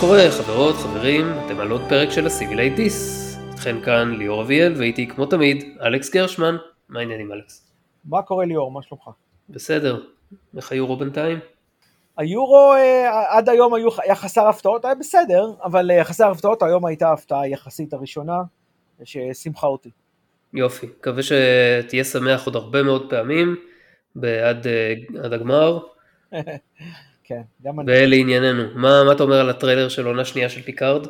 קורה חברות, חברים, אתם על עוד פרק של הסיבילי דיס. איתכם כאן ליאור אביאל ואיתי כמו תמיד אלכס גרשמן. מה העניינים אלכס? מה קורה ליאור, מה שלומך? בסדר. איך היורו בינתיים? היורו אה, עד היום היו, היה חסר הפתעות, היה בסדר, אבל אה, חסר הפתעות, היום הייתה הפתעה יחסית הראשונה, ששימחה אותי. יופי, מקווה שתהיה שמח עוד הרבה מאוד פעמים אה, עד הגמר. כן, גם אני. ולענייננו, מה, מה אתה אומר על הטריילר של עונה שנייה של פיקארד?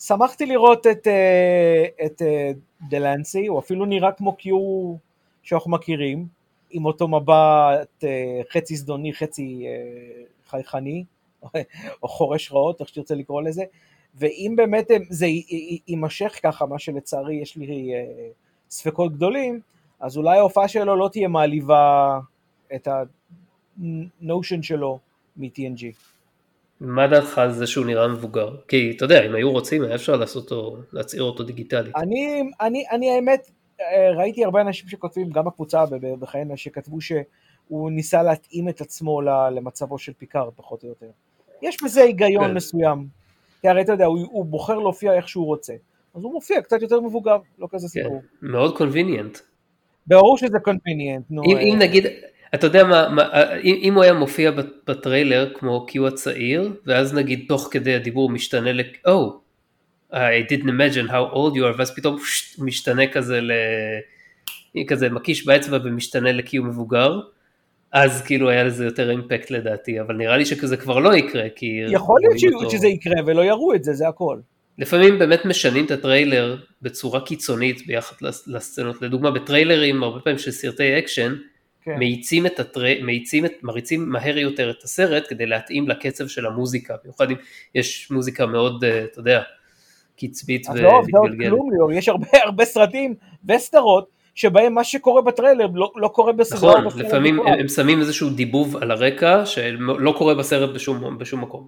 שמחתי לראות את, אה, את אה, דלנסי, הוא אפילו נראה כמו Q שאנחנו מכירים, עם אותו מבט חצי זדוני, חצי חייכני, או חורש רעות, איך שתרצה לקרוא לזה, ואם באמת זה יימשך ככה, מה שלצערי יש לי ספקות גדולים, אז אולי ההופעה שלו לא תהיה מעליבה את הנושן שלו מ-TNG. מה דעתך על זה שהוא נראה מבוגר? כי אתה יודע, אם היו רוצים, היה אפשר לעשות אותו, להצעיר אותו דיגיטלית. אני, אני, אני האמת, אה, ראיתי הרבה אנשים שכותבים, גם בקבוצה בחיינה, שכתבו שהוא ניסה להתאים את עצמו למצבו של פיקארד, פחות או יותר. יש בזה היגיון כן. מסוים. כי הרי אתה יודע, הוא, הוא בוחר להופיע איך שהוא רוצה. אז הוא מופיע קצת יותר מבוגר, לא כזה כן, סיפור. מאוד קונביניאנט. ברור שזה קונביניאנט, נו. אם, אם אה. נגיד, אתה יודע מה, מה אם, אם הוא היה מופיע בטריילר כמו קיו הצעיר, ואז נגיד תוך כדי הדיבור משתנה ל... Oh, I didn't imagine how old you are, ואז פתאום פשט, משתנה כזה ל... כזה מקיש באצבע ומשתנה לקיו מבוגר, אז כאילו היה לזה יותר אימפקט לדעתי, אבל נראה לי שכזה כבר לא יקרה, כי... יכול להיות אותו... שזה יקרה ולא יראו את זה, זה הכל. לפעמים באמת משנים את הטריילר בצורה קיצונית ביחד לסצנות, לדוגמה בטריילרים הרבה פעמים של סרטי אקשן, כן. מאיצים את הטרי... מאיצים את, מריצים מהר יותר את הסרט כדי להתאים לקצב של המוזיקה, במיוחד אם יש מוזיקה מאוד, אה, אתה יודע, קצבית ומתגלגלת. אז לא, זה עוד כלום ליאור, יש הרבה הרבה סרטים וסדרות שבהם מה שקורה בטריילר לא, לא קורה בסדרה. נכון, לפעמים הם, הם שמים איזשהו דיבוב על הרקע שלא קורה בסרט בשום, בשום מקום.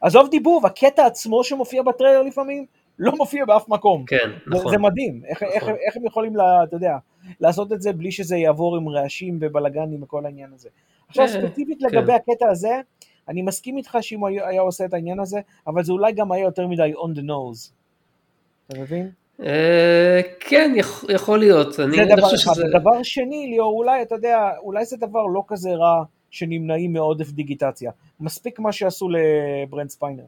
עזוב דיבוב, הקטע עצמו שמופיע בטריילר לפעמים לא מופיע באף מקום. כן, נכון. זה, זה מדהים, איך, נכון. איך, איך הם יכולים, לה, אתה יודע, לעשות את זה בלי שזה יעבור עם רעשים ובלאגנים וכל העניין הזה. עכשיו כן, ספציפית כן. לגבי הקטע הזה, אני מסכים איתך שאם הוא היה, עושה את העניין הזה, אבל זה אולי גם היה יותר מדי on the nose. אתה מבין? אה, כן, יכול להיות. זה דבר אחד. דבר שני, ליאור, אולי, אתה יודע, אולי זה דבר לא כזה רע שנמנעים מעודף דיגיטציה. מספיק מה שעשו לברנד ספיינר.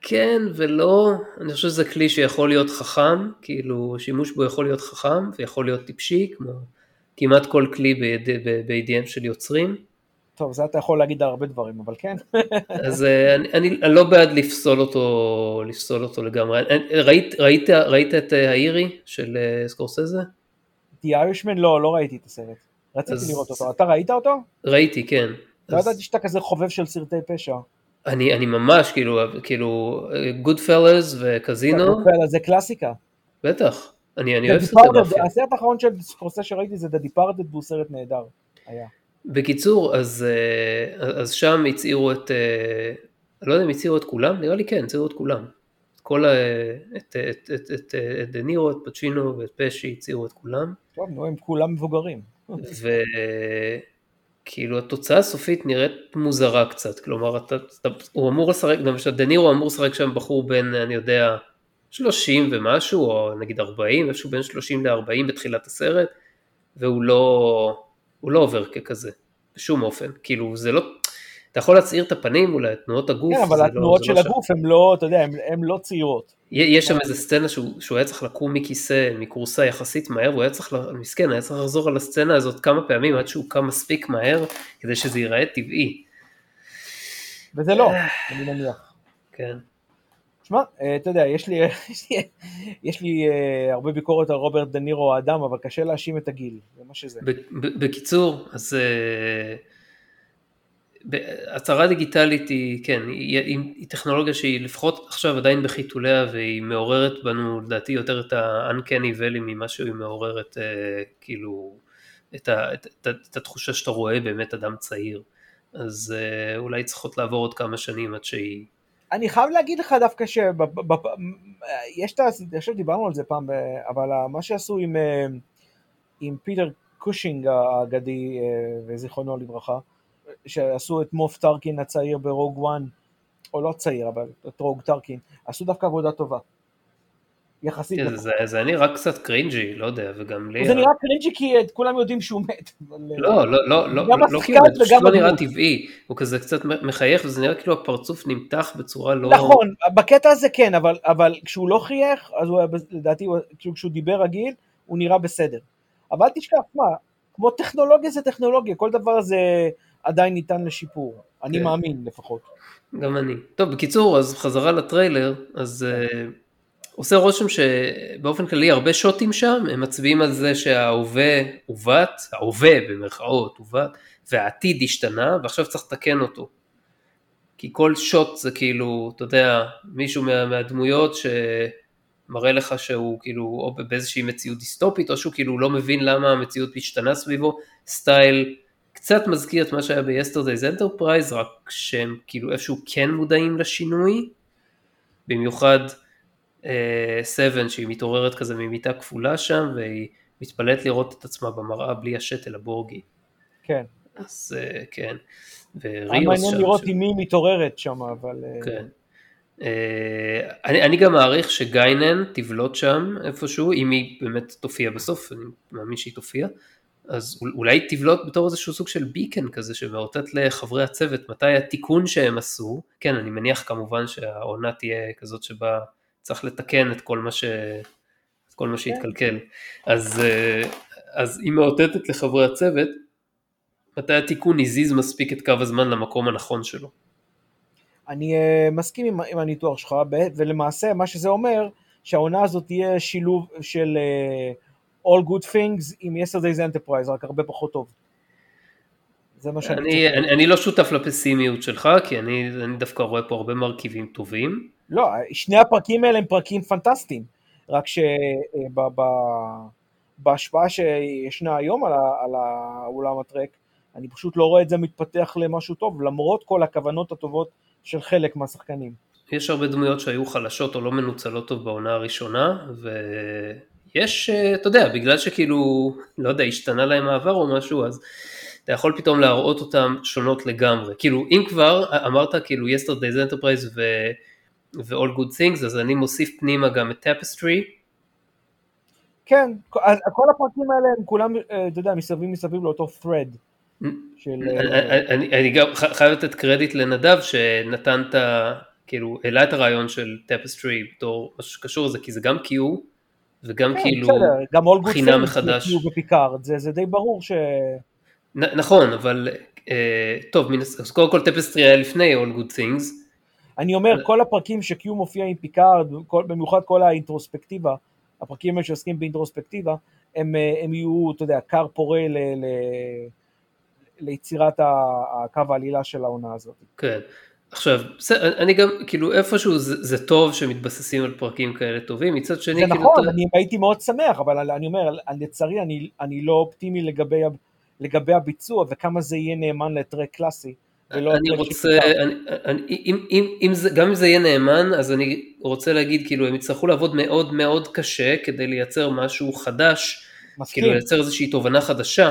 כן ולא, אני חושב שזה כלי שיכול להיות חכם, כאילו שימוש בו יכול להיות חכם ויכול להיות טיפשי, כמו כמעט כל כלי בידיהם של יוצרים. טוב, זה אתה יכול להגיד הרבה דברים, אבל כן. אז אה, אני, אני, אני לא בעד לפסול אותו, לפסול אותו לגמרי. ראית, ראית, ראית את אה, האירי של אה, סקורסזה? The Irishman? לא, לא ראיתי את הסרט. רציתי אז... לראות אותו. אתה ראית אותו? ראיתי, כן. לא אז... ידעתי שאתה כזה חובב של סרטי פשע. אני, אני ממש, כאילו, כאילו, Goodfellas ו Casino. גוד זה קלאסיקה. בטח, אני, אני אוהב סרטי מאפיה. הסרט האחרון של סקורסזה שראיתי זה The Departed והוא סרט נהדר, היה. בקיצור, אז, אה, אז שם הצעירו את, אה, אני לא יודע אם הצעירו את כולם, נראה לי כן, הצעירו את כולם. כל ה... את, את, את, את, את דנירו, את פצ'ינו ואת פשי הצהירו את כולם. טוב, נו, הם כולם מבוגרים. וכאילו התוצאה הסופית נראית מוזרה קצת, כלומר, אתה, אתה, הוא אמור לשחק, למשל דנירו אמור לשחק שם בחור בין, אני יודע, 30 ומשהו, או נגיד 40, איפשהו בין 30 ל-40 בתחילת הסרט, והוא לא... לא עובר ככזה, בשום אופן, כאילו זה לא, אתה יכול להצעיר את הפנים אולי, תנועות הגוף, כן, אבל לא- התנועות לא, של לא הגוף הן לא, אתה יודע, הן לא צעירות. יש שם איזה סצנה שהוא, שהוא היה צריך לקום מכיסא, מכורסה יחסית מהר, והוא היה צריך, מסכן, היה צריך לחזור על הסצנה הזאת כמה פעמים עד שהוא קם מספיק מהר, כדי שזה ייראה טבעי. וזה לא, אני מניח. כן. שמע, אה, אתה יודע, יש לי, יש לי, יש לי uh, הרבה ביקורת על רוברט דנירו האדם, אבל קשה להאשים את הגיל, זה מה שזה. בקיצור, אז uh, הצהרה דיגיטלית היא, כן, היא, היא, היא טכנולוגיה שהיא לפחות עכשיו עדיין בחיתוליה, והיא מעוררת בנו, לדעתי, יותר את ה-uncanny valley ממה שהיא מעוררת, uh, כאילו, את, ה, את, את, את התחושה שאתה רואה באמת אדם צעיר. אז uh, אולי צריכות לעבור עוד כמה שנים עד שהיא... אני חייב להגיד לך דווקא שיש את ה... אני חושב שדיברנו על זה פעם, אבל מה שעשו עם, אה, עם פיטר קושינג האגדי, אה, וזיכרונו לברכה, שעשו את מוף טרקין הצעיר ב Rogue One, או לא צעיר, אבל את מוף טרקין, עשו דווקא עבודה טובה. יחסית. כן, זה, זה נראה קצת cringy, לא יודע, וגם לי... זה נראה cringy כי כולם יודעים שהוא מת. אבל... לא, לא, לא, לא, גם לא, השחקן כאילו, זה פשוט לא נראה. טבעי, הוא כזה קצת מחייך וזה נראה כאילו הפרצוף נמתח בצורה לא... נכון, בקטע הזה כן, אבל, אבל כשהוא לא חייך, אז הוא היה, לדעתי, כאילו כשהוא דיבר רגיל, הוא נראה בסדר. אבל תשכח, מה, כמו טכנולוגיה זה טכנולוגיה, כל דבר זה עדיין ניתן לשיפור. אני כן. מאמין לפחות. גם אני. טוב, בקיצור, אז חזרה לטריילר, אז uh, עושה רושם שבאופן כללי הרבה שוטים שם, הם מצביעים על זה שההווה עוות, ההווה במרכאות עוות, והעתיד השתנה, ועכשיו צריך לתקן אותו. כי כל שוט זה כאילו, אתה יודע, מישהו מה, מהדמויות שמראה לך שהוא כאילו או באיזושהי מציאות דיסטופית, או שהוא כאילו לא מבין למה המציאות משתנה סביבו, סטייל קצת מזכיר את מה שהיה ב-Yesterday's Enterprise, רק שהם כאילו איפשהו כן מודעים לשינוי, במיוחד סבן שהיא מתעוררת כזה ממיטה כפולה שם, והיא מתפלאת לראות את עצמה במראה בלי השתל הבורגי. כן. אז אה, כן. וריוס מעניין שם, לראות ש- עם מי מתעוררת שם, אבל... אה, כן. אה, אני, אני גם מעריך שגיינן תבלוט שם איפשהו, אם היא באמת תופיע בסוף, אני מאמין שהיא תופיע, אז אול- אולי תבלוט בתור איזשהו סוג של ביקן כזה שמאותת לחברי הצוות מתי התיקון שהם עשו, כן אני מניח כמובן שהעונה תהיה כזאת שבה צריך לתקן את כל מה ש... את כל מה שהתקלקל, אז, אה, אז היא מאותתת לחברי הצוות מתי התיקון הזיז מספיק את קו הזמן למקום הנכון שלו. אני אה, מסכים עם, עם הניתוח שלך, ולמעשה מה שזה אומר, שהעונה הזאת תהיה שילוב של אה, All Good Things עם Yesterday's Enterprise, רק הרבה פחות טוב. זה מה שאני אני. אני, אני לא שותף לפסימיות שלך, כי אני, אני דווקא רואה פה הרבה מרכיבים טובים. לא, שני הפרקים האלה הם פרקים פנטסטיים, רק שבהשפעה שישנה היום על, ה- על האולם הטרק, אני פשוט לא רואה את זה מתפתח למשהו טוב, למרות כל הכוונות הטובות של חלק מהשחקנים. יש הרבה דמויות שהיו חלשות או לא מנוצלות טוב בעונה הראשונה, ויש, אה, אתה יודע, בגלל שכאילו, לא יודע, השתנה להם העבר או משהו, אז אתה יכול פתאום להראות אותם שונות לגמרי. כאילו, אם כבר אמרת כאילו Yesterday's Enterprise ו... ו-all good things, אז אני מוסיף פנימה גם את Tapestry, כן, כל הפרקים האלה הם כולם, אה, אתה יודע, מסביב מסביב לאותו thread של... אה, אני, אני, אני גם חייב לתת קרדיט לנדב שנתן את ה... כאילו, העלה את הרעיון של Tapestry בתור משהו שקשור לזה, כי זה גם Q וגם כן, כאילו... בסדר, גם good בחינה things מחדש. בפיקארד, זה זה די ברור ש... נ, נכון, אבל אה, טוב, מן הס- אז קודם כל Tapestry היה לפני All Good Things, אני אומר, כל הפרקים ש-Q מופיע עם פיקארד, כל- במיוחד כל האינטרוספקטיבה, הפרקים האלה שעוסקים באינטרוספקטיבה, הם, אה, הם יהיו, אתה יודע, כר פורה ל, ל, ליצירת הקו העלילה של העונה הזאת. כן. עכשיו, אני גם, כאילו איפשהו זה, זה טוב שמתבססים על פרקים כאלה טובים, מצד שני, זה כאילו, נכון, אתה- אני הייתי מאוד שמח, אבל אני אומר, לצערי אני, אני לא אופטימי לגבי, לגבי הביצוע וכמה זה יהיה נאמן לטרק קלאסי. ולא אני רוצה. אני, אני, אם, אם, אם זה, גם אם זה יהיה נאמן, אז אני רוצה להגיד, כאילו, הם יצטרכו לעבוד מאוד מאוד קשה כדי לייצר משהו חדש, מסכים, כאילו לייצר איזושהי תובנה חדשה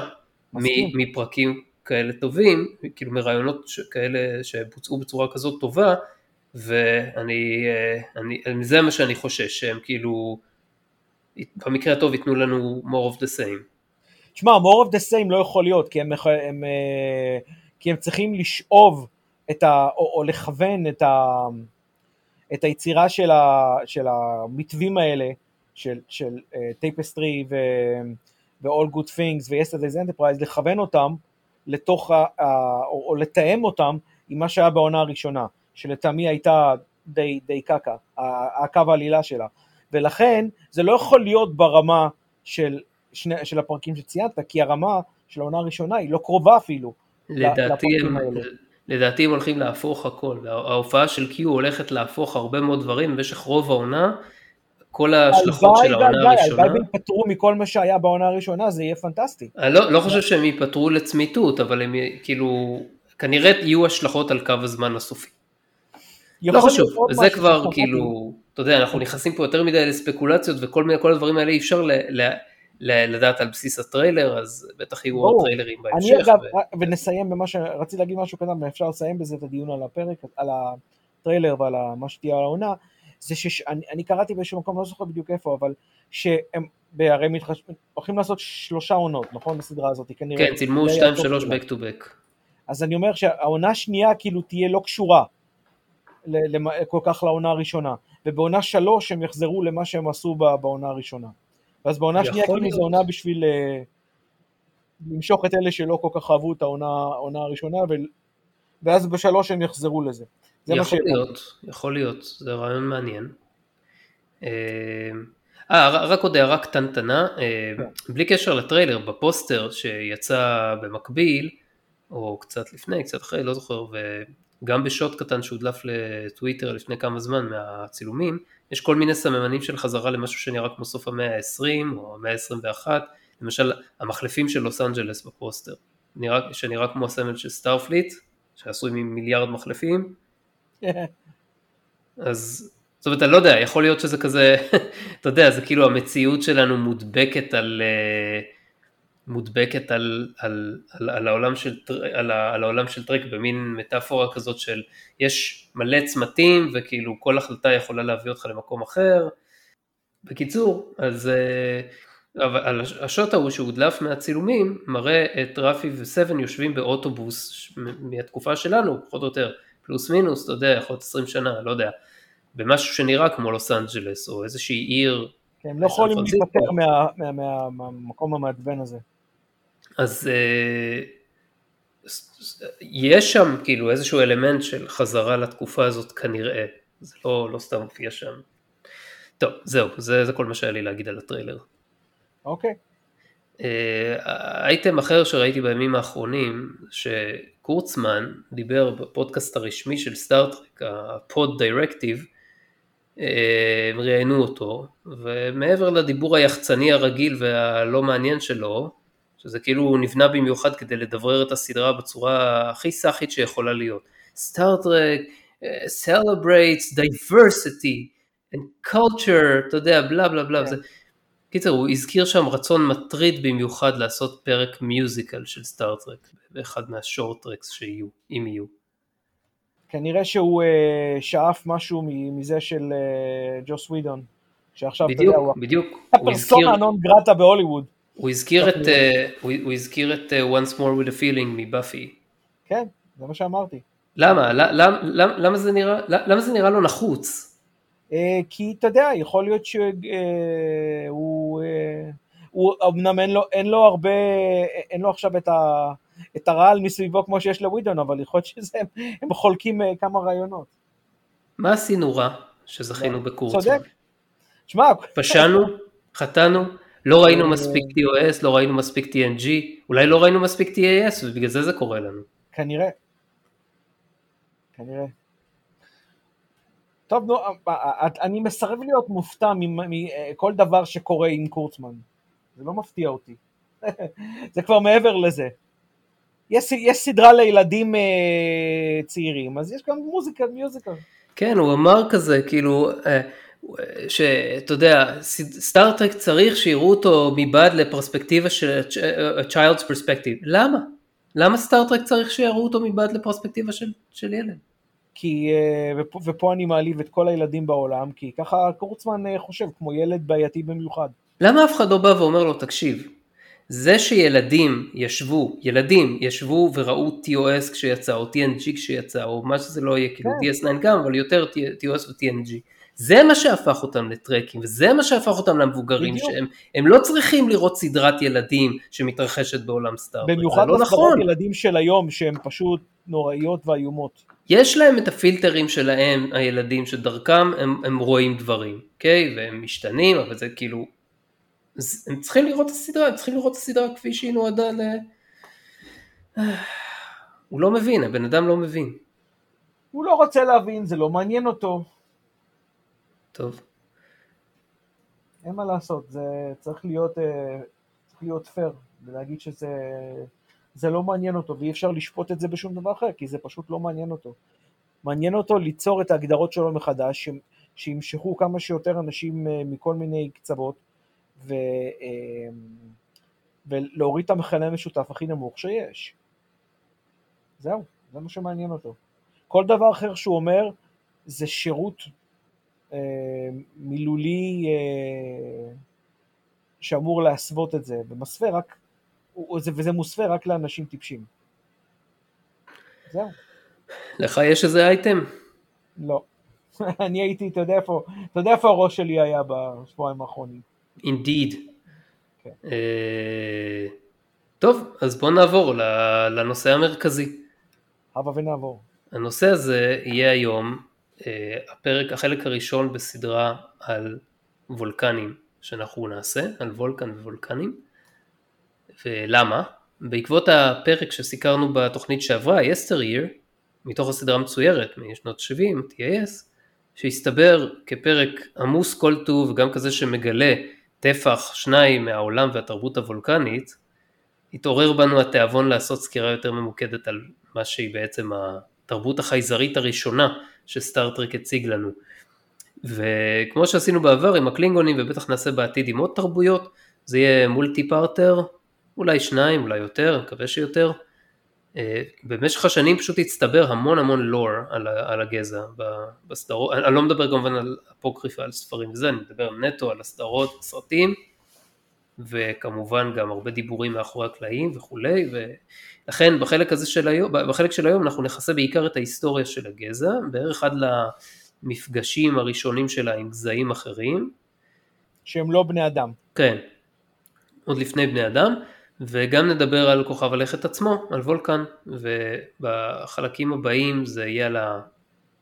מסכים. מפרקים כאלה טובים, כאילו מרעיונות כאלה שבוצעו בצורה כזאת טובה, ואני, אה, אני, זה מה שאני חושש, שהם כאילו, במקרה הטוב ייתנו לנו more of the same. תשמע, more of the same לא יכול להיות, כי הם, הם, אה, כי הם צריכים לשאוב את ה, או, או לכוון את, ה, את היצירה של, ה, של המתווים האלה, של, של Tapestry ו-all good things ו-yesterday's enterprise, לכוון אותם לתוך, ה, ה, או, או לתאם אותם עם מה שהיה בעונה הראשונה, שלטעמי הייתה די, די קקה, הקו העלילה שלה. ולכן זה לא יכול להיות ברמה של, שני, של הפרקים שציינת, כי הרמה של העונה הראשונה היא לא קרובה אפילו. לדעתי הם. לדעתי הם הולכים להפוך הכל, ההופעה של Q הולכת להפוך הרבה מאוד דברים במשך רוב העונה, כל ההשלכות של העונה הראשונה, הלוואי והם יפטרו מכל מה שהיה בעונה הראשונה, זה יהיה פנטסטי. אני לא, לא חושב שהם ייפטרו לצמיתות, אבל הם כאילו, כנראה יהיו השלכות על קו הזמן הסופי. לא חשוב, זה כבר כאילו, אתה יודע, אנחנו נכנסים פה יותר מדי לספקולציות וכל מיני, כל הדברים האלה אי אפשר ל, ל, ל- לדעת על בסיס הטריילר, אז בטח יהיו. עוד טריילרים אני בהמשך. אגב, ו- ונסיים במה שרציתי להגיד משהו קטן, ואפשר לסיים בזה את הדיון על הפרק, על הטריילר ועל מה שתהיה על העונה, זה שאני קראתי באיזשהו מקום, לא זוכר בדיוק איפה, אבל שהם הרי מתחש... הולכים לעשות שלושה עונות, נכון? בסדרה הזאת, כנראה. כן, צילמו זה היה 2-3 הסוף שלה. back to back. אז אני אומר שהעונה השנייה כאילו תהיה לא קשורה כל כך לעונה הראשונה, ובעונה שלוש הם יחזרו למה שהם עשו בעונה הראשונה. ואז בעונה השנייה כאילו זו. עונה בשביל אה, למשוך את אלה שלא כל כך אהבו את העונה, העונה הראשונה, ו... ואז בשלוש הם יחזרו לזה. זה מה ש... יכול להיות, יכול להיות, זה רעיון מעניין. אה, אה, רק עוד הערה קטנטנה, אה, כן. בלי קשר לטריילר, בפוסטר שיצא במקביל, או קצת לפני, קצת אחרי, לא זוכר, וגם בשוט קטן שהודלף לטוויטר לפני כמה זמן מהצילומים, יש כל מיני סממנים של חזרה למשהו שנראה כמו סוף המאה ה-20 או המאה ה-21, למשל המחלפים של לוס אנג'לס בפוסטר, נראה, שנראה כמו הסמל של סטארפליט, שעשוי ממיליארד מחלפים, אז זאת אומרת, אני לא יודע, יכול להיות שזה כזה, אתה יודע, זה כאילו המציאות שלנו מודבקת על, אה, מודבקת על, על, על, על, העולם של, על, על העולם של טרק במין מטאפורה כזאת של יש מלא צמתים וכאילו כל החלטה יכולה להביא אותך למקום אחר. בקיצור, אז אה, אבל השוט ההוא שהודלף מהצילומים מראה את רפי וסבן יושבים באוטובוס מהתקופה שלנו, פחות או יותר, פלוס מינוס, אתה יודע, יכול להיות 20 שנה, לא יודע, במשהו שנראה כמו לוס אנג'לס או איזושהי עיר כן, הם לא יכולים מה- מהמקום המעצבן הזה. אז אה, יש שם כאילו איזשהו אלמנט של חזרה לתקופה הזאת כנראה, זה לא, לא סתם מופיע שם. טוב, זהו, זה, זה כל מה שהיה לי להגיד על הטריילר. אוקיי. אה, אייטם אחר שראיתי בימים האחרונים, שקורצמן דיבר בפודקאסט הרשמי של סטאר-טרק, The Pod Directive, אה, הם ראיינו אותו, ומעבר לדיבור היחצני הרגיל והלא מעניין שלו, שזה כאילו נבנה במיוחד כדי לדברר את הסדרה בצורה הכי סאחית שיכולה להיות. uh, celebrates diversity and culture, אתה יודע, בלה בלה בלה. כן. זה... קיצר, הוא הזכיר שם רצון מטריד במיוחד לעשות פרק musical של Star Trek, באחד מה Short Treks שיהיו, אם יהיו. כנראה שהוא אה, שאף משהו מזה של אה, ג'וס ווידון, שעכשיו, אתה בדיוק, יודע, הוא בדיוק. הוא הזכיר, הפרסונה נון גרטה בהוליווד. הוא הזכיר את, אה, הוא הוא הזכיר את אה, Once More with a Feeling מבאפי. כן, זה מה שאמרתי. למה? ל- למ- למ- למה זה נראה למה זה נראה לו נחוץ? אה, כי אתה יודע, יכול להיות שהוא... הוא אמנם אין לו, אין לו הרבה, אין לו עכשיו את, ה, את הרעל מסביבו כמו שיש לווידון, אבל יכול להיות שזה, הם חולקים אה, כמה רעיונות. מה עשינו רע שזכינו בקורצמן? צודק. שמע, פשענו? חטאנו? לא ראינו אה, מספיק TOS, לא ראינו מספיק TNG, אולי לא ראינו מספיק TAS ובגלל זה זה קורה לנו. כנראה. כנראה. טוב, נו, אה, אה, אני מסרב להיות מופתע מכל דבר שקורה עם קורצמן. זה לא מפתיע אותי. זה כבר מעבר לזה. יש, יש סדרה לילדים אה, צעירים, אז יש גם מוזיקה, מיוזיקה. כן, הוא אמר כזה, כאילו, אה, שאתה יודע, סטארטרק צריך שיראו אותו מבעד לפרספקטיבה של a child's perspective. למה? למה סטארטרק צריך שיראו אותו מבעד לפרספקטיבה של, של ילד? כי, אה, ופה, ופה אני מעליב את כל הילדים בעולם, כי ככה קורצמן אה, חושב, כמו ילד בעייתי במיוחד. למה אף אחד לא בא ואומר לו, תקשיב, זה שילדים ישבו, ילדים ישבו וראו TOS כשיצא, או TNG כשיצא, או מה שזה לא יהיה, כאילו כן. DS9 גם, אבל יותר TOS ו-TNG. זה מה שהפך אותם לטרקים, וזה מה שהפך אותם למבוגרים, בדיוק. שהם הם לא צריכים לראות סדרת ילדים שמתרחשת בעולם סטארט. במיוחד לא נכון. ילדים של היום, שהן פשוט נוראיות ואיומות. יש להם את הפילטרים שלהם, הילדים, שדרכם הם, הם רואים דברים, אוקיי? והם משתנים, אבל זה כאילו... הם צריכים לראות את הסדרה, הם צריכים לראות את הסדרה כפי שהיא נועדה ל... הוא לא מבין, הבן אדם לא מבין. הוא לא רוצה להבין, זה לא מעניין אותו, טוב. אין מה לעשות, זה צריך להיות, אה, צריך להיות פייר, ולהגיד שזה זה לא מעניין אותו, ואי אפשר לשפוט את זה בשום דבר אחר, כי זה פשוט לא מעניין אותו. מעניין אותו ליצור את ההגדרות שלו מחדש, שימשכו כמה שיותר אנשים אה, מכל מיני קצוות, ו, ולהוריד את המכנה המשותף הכי נמוך שיש. זהו, זה מה שמעניין אותו. כל דבר אחר שהוא אומר זה שירות אה, מילולי אה, שאמור להסוות את זה, ומסווה רק, וזה מוסווה רק לאנשים טיפשים. זהו. לך יש איזה אייטם? לא. אני הייתי, אתה יודע איפה, אתה יודע איפה הראש שלי היה בשבועיים האחרונים. כן. Uh, טוב, אז בואו נעבור לנושא המרכזי. הבה ונעבור. הנושא הזה יהיה היום uh, הפרק, החלק הראשון בסדרה על וולקנים שאנחנו נעשה, על וולקן וולקנים. ולמה? בעקבות הפרק שסיקרנו בתוכנית שעברה, Yesteryear, מתוך הסדרה המצוירת משנות 70, TAS, שהסתבר כפרק עמוס כל טוב וגם כזה שמגלה טפח שניים מהעולם והתרבות הוולקנית, התעורר בנו התיאבון לעשות סקירה יותר ממוקדת על מה שהיא בעצם התרבות החייזרית הראשונה שסטארטרק הציג לנו. וכמו שעשינו בעבר עם הקלינגונים ובטח נעשה בעתיד עם עוד תרבויות, זה יהיה מולטי פארטר, אולי שניים, אולי יותר, אני מקווה שיותר. אה, במשך השנים פשוט הצטבר המון המון לור על, על הגזע בסדרות, אני לא מדבר כמובן על אפוקריפה, על ספרים וזה, אני מדבר נטו על הסדרות, סרטים, וכמובן גם הרבה דיבורים מאחורי הקלעים וכולי, ולכן בחלק הזה של היום, בחלק של היום אנחנו נכסה בעיקר את ההיסטוריה של הגזע, בערך עד למפגשים הראשונים שלה עם גזעים אחרים. שהם לא בני אדם. כן, עוד לפני בני אדם. וגם נדבר על כוכב הלכת עצמו, על וולקן, ובחלקים הבאים זה יהיה על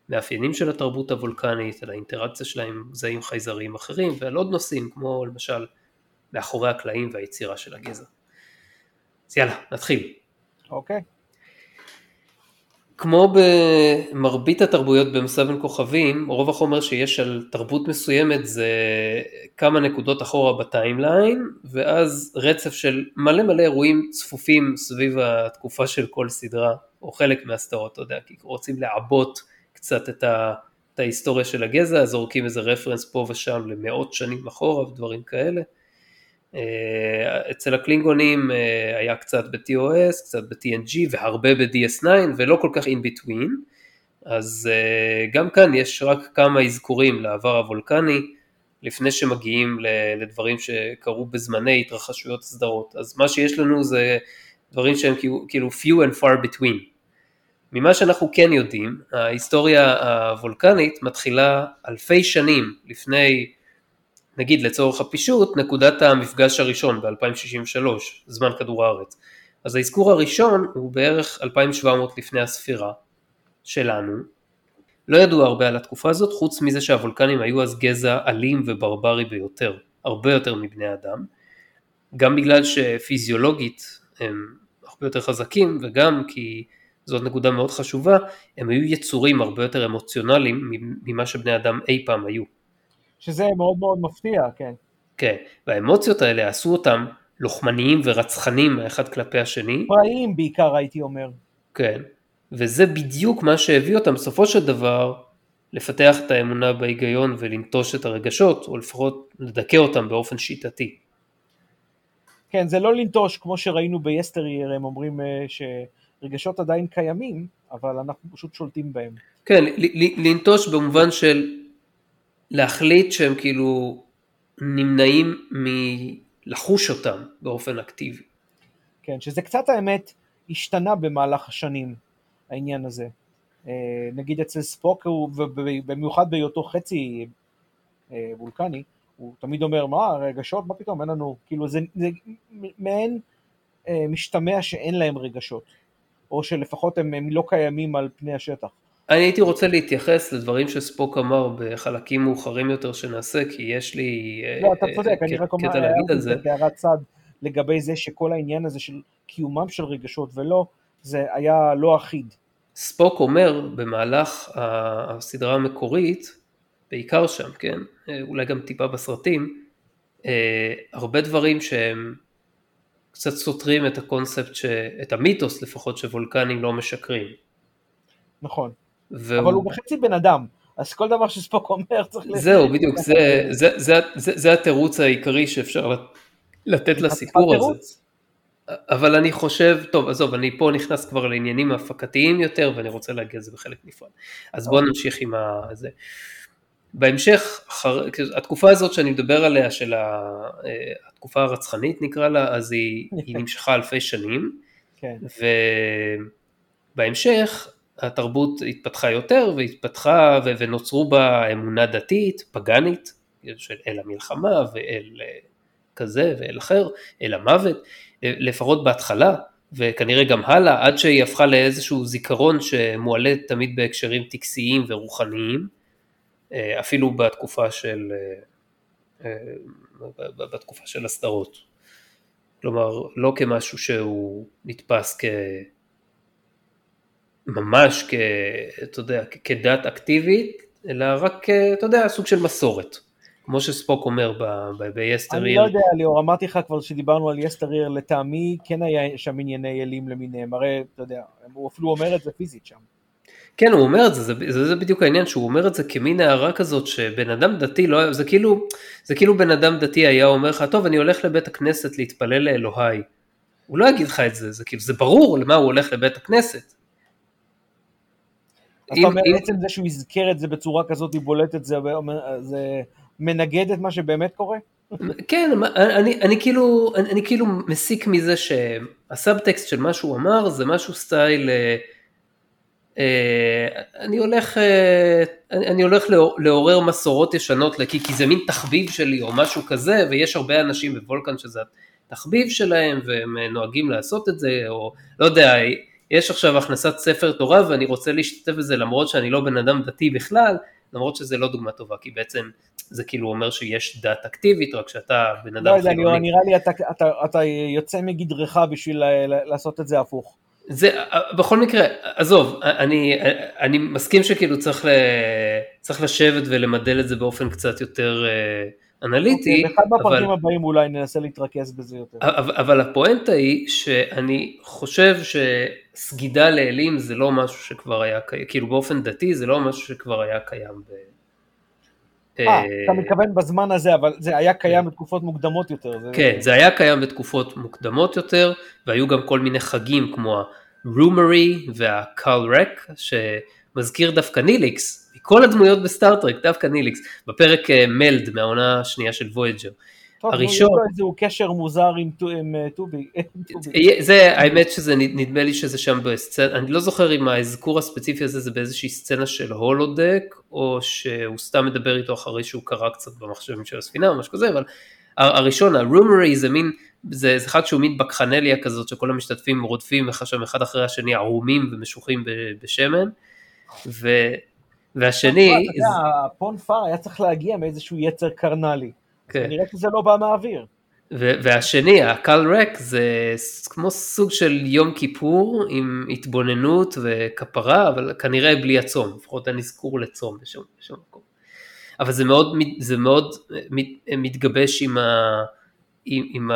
המאפיינים של התרבות הוולקנית, על האינטראקציה שלהם עם גזעים חייזריים אחרים, ועל עוד נושאים כמו למשל מאחורי הקלעים והיצירה של הגזע. אז יאללה, נתחיל. אוקיי. Okay. כמו במרבית התרבויות במסע בין כוכבים, רוב החומר שיש על תרבות מסוימת זה כמה נקודות אחורה בטיימליין, ואז רצף של מלא מלא אירועים צפופים סביב התקופה של כל סדרה, או חלק מהסדרות, אתה יודע, כי רוצים לעבות קצת את, ה, את ההיסטוריה של הגזע, אז זורקים איזה רפרנס פה ושם למאות שנים אחורה ודברים כאלה. אה, אצל הקלינגונים אה, היה קצת ב-TOS, קצת ב-TNG והרבה ב-DS9 ולא כל כך in between, אז אה, גם כאן יש רק כמה אזכורים לעבר הוולקני לפני שמגיעים לדברים שקרו בזמני התרחשויות הסדרות, אז מה שיש לנו זה דברים שהם כאילו few and far between. ממה שאנחנו כן יודעים, ההיסטוריה הוולקנית מתחילה אלפי שנים לפני נגיד לצורך הפישוט, נקודת המפגש הראשון ב-2063, זמן כדור הארץ. אז האזכור הראשון הוא בערך 2700 לפני הספירה שלנו. לא ידוע הרבה על התקופה הזאת, חוץ מזה שהוולקנים היו אז גזע אלים וברברי ביותר, הרבה יותר מבני אדם. גם בגלל שפיזיולוגית הם הרבה יותר חזקים, וגם כי זאת נקודה מאוד חשובה, הם היו יצורים הרבה יותר אמוציונליים ממה שבני אדם אי פעם היו. שזה מאוד מאוד מפתיע, כן. כן, והאמוציות האלה עשו אותם לוחמניים ורצחניים האחד כלפי השני. פראיים בעיקר הייתי אומר. כן, וזה בדיוק מה שהביא אותם בסופו של דבר לפתח את האמונה בהיגיון ולנטוש את הרגשות, או לפחות לדכא אותם באופן שיטתי. כן, זה לא לנטוש כמו שראינו ביסטרייר, הם אומרים אה, שרגשות עדיין קיימים, אבל אנחנו פשוט שולטים בהם. כן, לנטוש במובן של להחליט שהם כאילו נמנעים מלחוש אותם באופן אקטיבי. כן, שזה קצת האמת השתנה במהלך השנים, העניין הזה. אה, נגיד אצל ספוק, במיוחד בהיותו חצי אה, וולקני, הוא תמיד אומר, מה, רגשות, מה פתאום, אין לנו, כאילו זה, זה מעין אה, משתמע שאין להם רגשות, או שלפחות הם, הם לא קיימים על פני השטח. אני הייתי רוצה להתייחס לדברים שספוק אמר בחלקים מאוחרים יותר שנעשה, כי יש לי לא, אתה צודק, אני רק אומר, להגיד על. הערת צד לגבי זה שכל העניין הזה של קיומם של רגשות ולא, זה היה לא אחיד. ספוק אומר במהלך הסדרה המקורית, בעיקר שם, כן, אולי גם טיפה בסרטים, הרבה דברים שהם קצת סותרים את הקונספט, את המיתוס לפחות, שוולקנים לא משקרים. נכון. והוא... אבל הוא בחצי בן אדם, אז כל דבר שספוק אומר צריך... זהו, בדיוק, זה, זה, זה, זה, זה התירוץ העיקרי שאפשר לתת לסיפור הזה. אבל אני חושב, טוב עזוב, אני פה נכנס כבר לעניינים הפקתיים יותר ואני רוצה להגיע לזה בחלק נפרד. אז בואו אוקיי. נמשיך עם זה. בהמשך, אחר, התקופה הזאת שאני מדבר עליה, של ה, אה, התקופה הרצחנית נקרא לה, אז היא, היא נמשכה אלפי שנים, כן. ובהמשך התרבות התפתחה יותר והתפתחה ונוצרו בה אמונה דתית, פגאנית, של אל המלחמה ואל אה, כזה ואל אחר, אל המוות, אה, לפחות בהתחלה, וכנראה גם הלאה, עד שהיא הפכה לאיזשהו זיכרון שמועלה תמיד בהקשרים טקסיים ורוחניים, אה, אפילו בתקופה של, בתקופה של הסדרות. כלומר, לא כמשהו שהוא נתפס כ... ממש כ... אתה יודע, כדת אקטיבית, אלא רק, אתה יודע, סוג של מסורת. כמו שספוק אומר ביסטר אני לא יודע, ליאור, אמרתי לך כבר שדיברנו על יסטר עיר, לטעמי כן היה שם ענייני אלים למיניהם, הרי, אתה יודע, הוא אפילו אומר את זה פיזית שם. כן, הוא אומר את זה, זה, זה, זה בדיוק העניין, שהוא אומר את זה כמין הערה כזאת, שבן אדם דתי לא, זה כאילו, זה כאילו בן אדם דתי היה אומר לך, טוב, אני הולך לבית הכנסת להתפלל לאלוהי. הוא לא יגיד לך את זה, זה כאילו, זה ברור למה הוא הולך לבית הכנסת. אתה אומר, עצם זה שהוא יזכר את זה בצורה כזאת, היא בולטת, זה, זה מנגד את מה שבאמת קורה? כן, אני, אני, כאילו, אני, אני כאילו מסיק מזה שהסאבטקסט של מה שהוא אמר זה משהו סטייל, אה, אה, אני הולך, אה, אני הולך לעורר מסורות ישנות, כי, כי זה מין תחביב שלי או משהו כזה, ויש הרבה אנשים בוולקן שזה התחביב שלהם והם נוהגים לעשות את זה, או לא יודע, יש עכשיו הכנסת ספר תורה ואני רוצה להשתתף בזה למרות שאני לא בן אדם דתי בכלל, למרות שזה לא דוגמה טובה, כי בעצם זה כאילו אומר שיש דת אקטיבית, רק שאתה בן אדם לא חילוני. לא יודע, נראה לי אתה, אתה, אתה יוצא מגדרך בשביל לעשות את זה הפוך. זה, בכל מקרה, עזוב, אני, אני מסכים שכאילו צריך, ל, צריך לשבת ולמדל את זה באופן קצת יותר... אנליטי. באחד מהפרקים הבאים אולי ננסה להתרכז בזה יותר. אבל, אבל הפואנטה היא שאני חושב שסגידה לאלים זה לא משהו שכבר היה קיים, כאילו באופן דתי זה לא משהו שכבר היה קיים. ב... אה, אתה מתכוון בזמן הזה, אבל זה היה קיים כן. בתקופות מוקדמות יותר. כן, זה היה קיים בתקופות מוקדמות יותר, והיו גם כל מיני חגים כמו והקל רק, שמזכיר דווקא ניליקס, כל הדמויות בסטארטרק, דווקא ניליקס, בפרק אה, מלד מהעונה השנייה של וויג'ר. טוב, הראשון... טוב, איזשהו קשר מוזר עם, עם אה, טובי. זה, האמת שזה, נדמה לי שזה שם בסצנה, אני לא זוכר אם האזכור הספציפי הזה זה באיזושהי סצנה של הולודק, או שהוא סתם מדבר איתו אחרי שהוא קרא קצת במחשבים של הספינה או משהו כזה, אבל הראשון, הרומרי זה מין, זה, זה אחד שהוא מין בקחנליה כזאת, שכל המשתתפים רודפים שם אחד אחרי השני ערומים ומשוחים בשמן, ו... והשני... יודע, הפון פאר היה צריך להגיע מאיזשהו יצר קרנלי. כן. נראה שזה לא בא מהאוויר. והשני, הקל רק, זה כמו סוג של יום כיפור עם התבוננות וכפרה, אבל כנראה בלי הצום, לפחות אין אזכור לצום בשום, בשום מקום. אבל זה מאוד, זה מאוד מתגבש עם, ה, עם, עם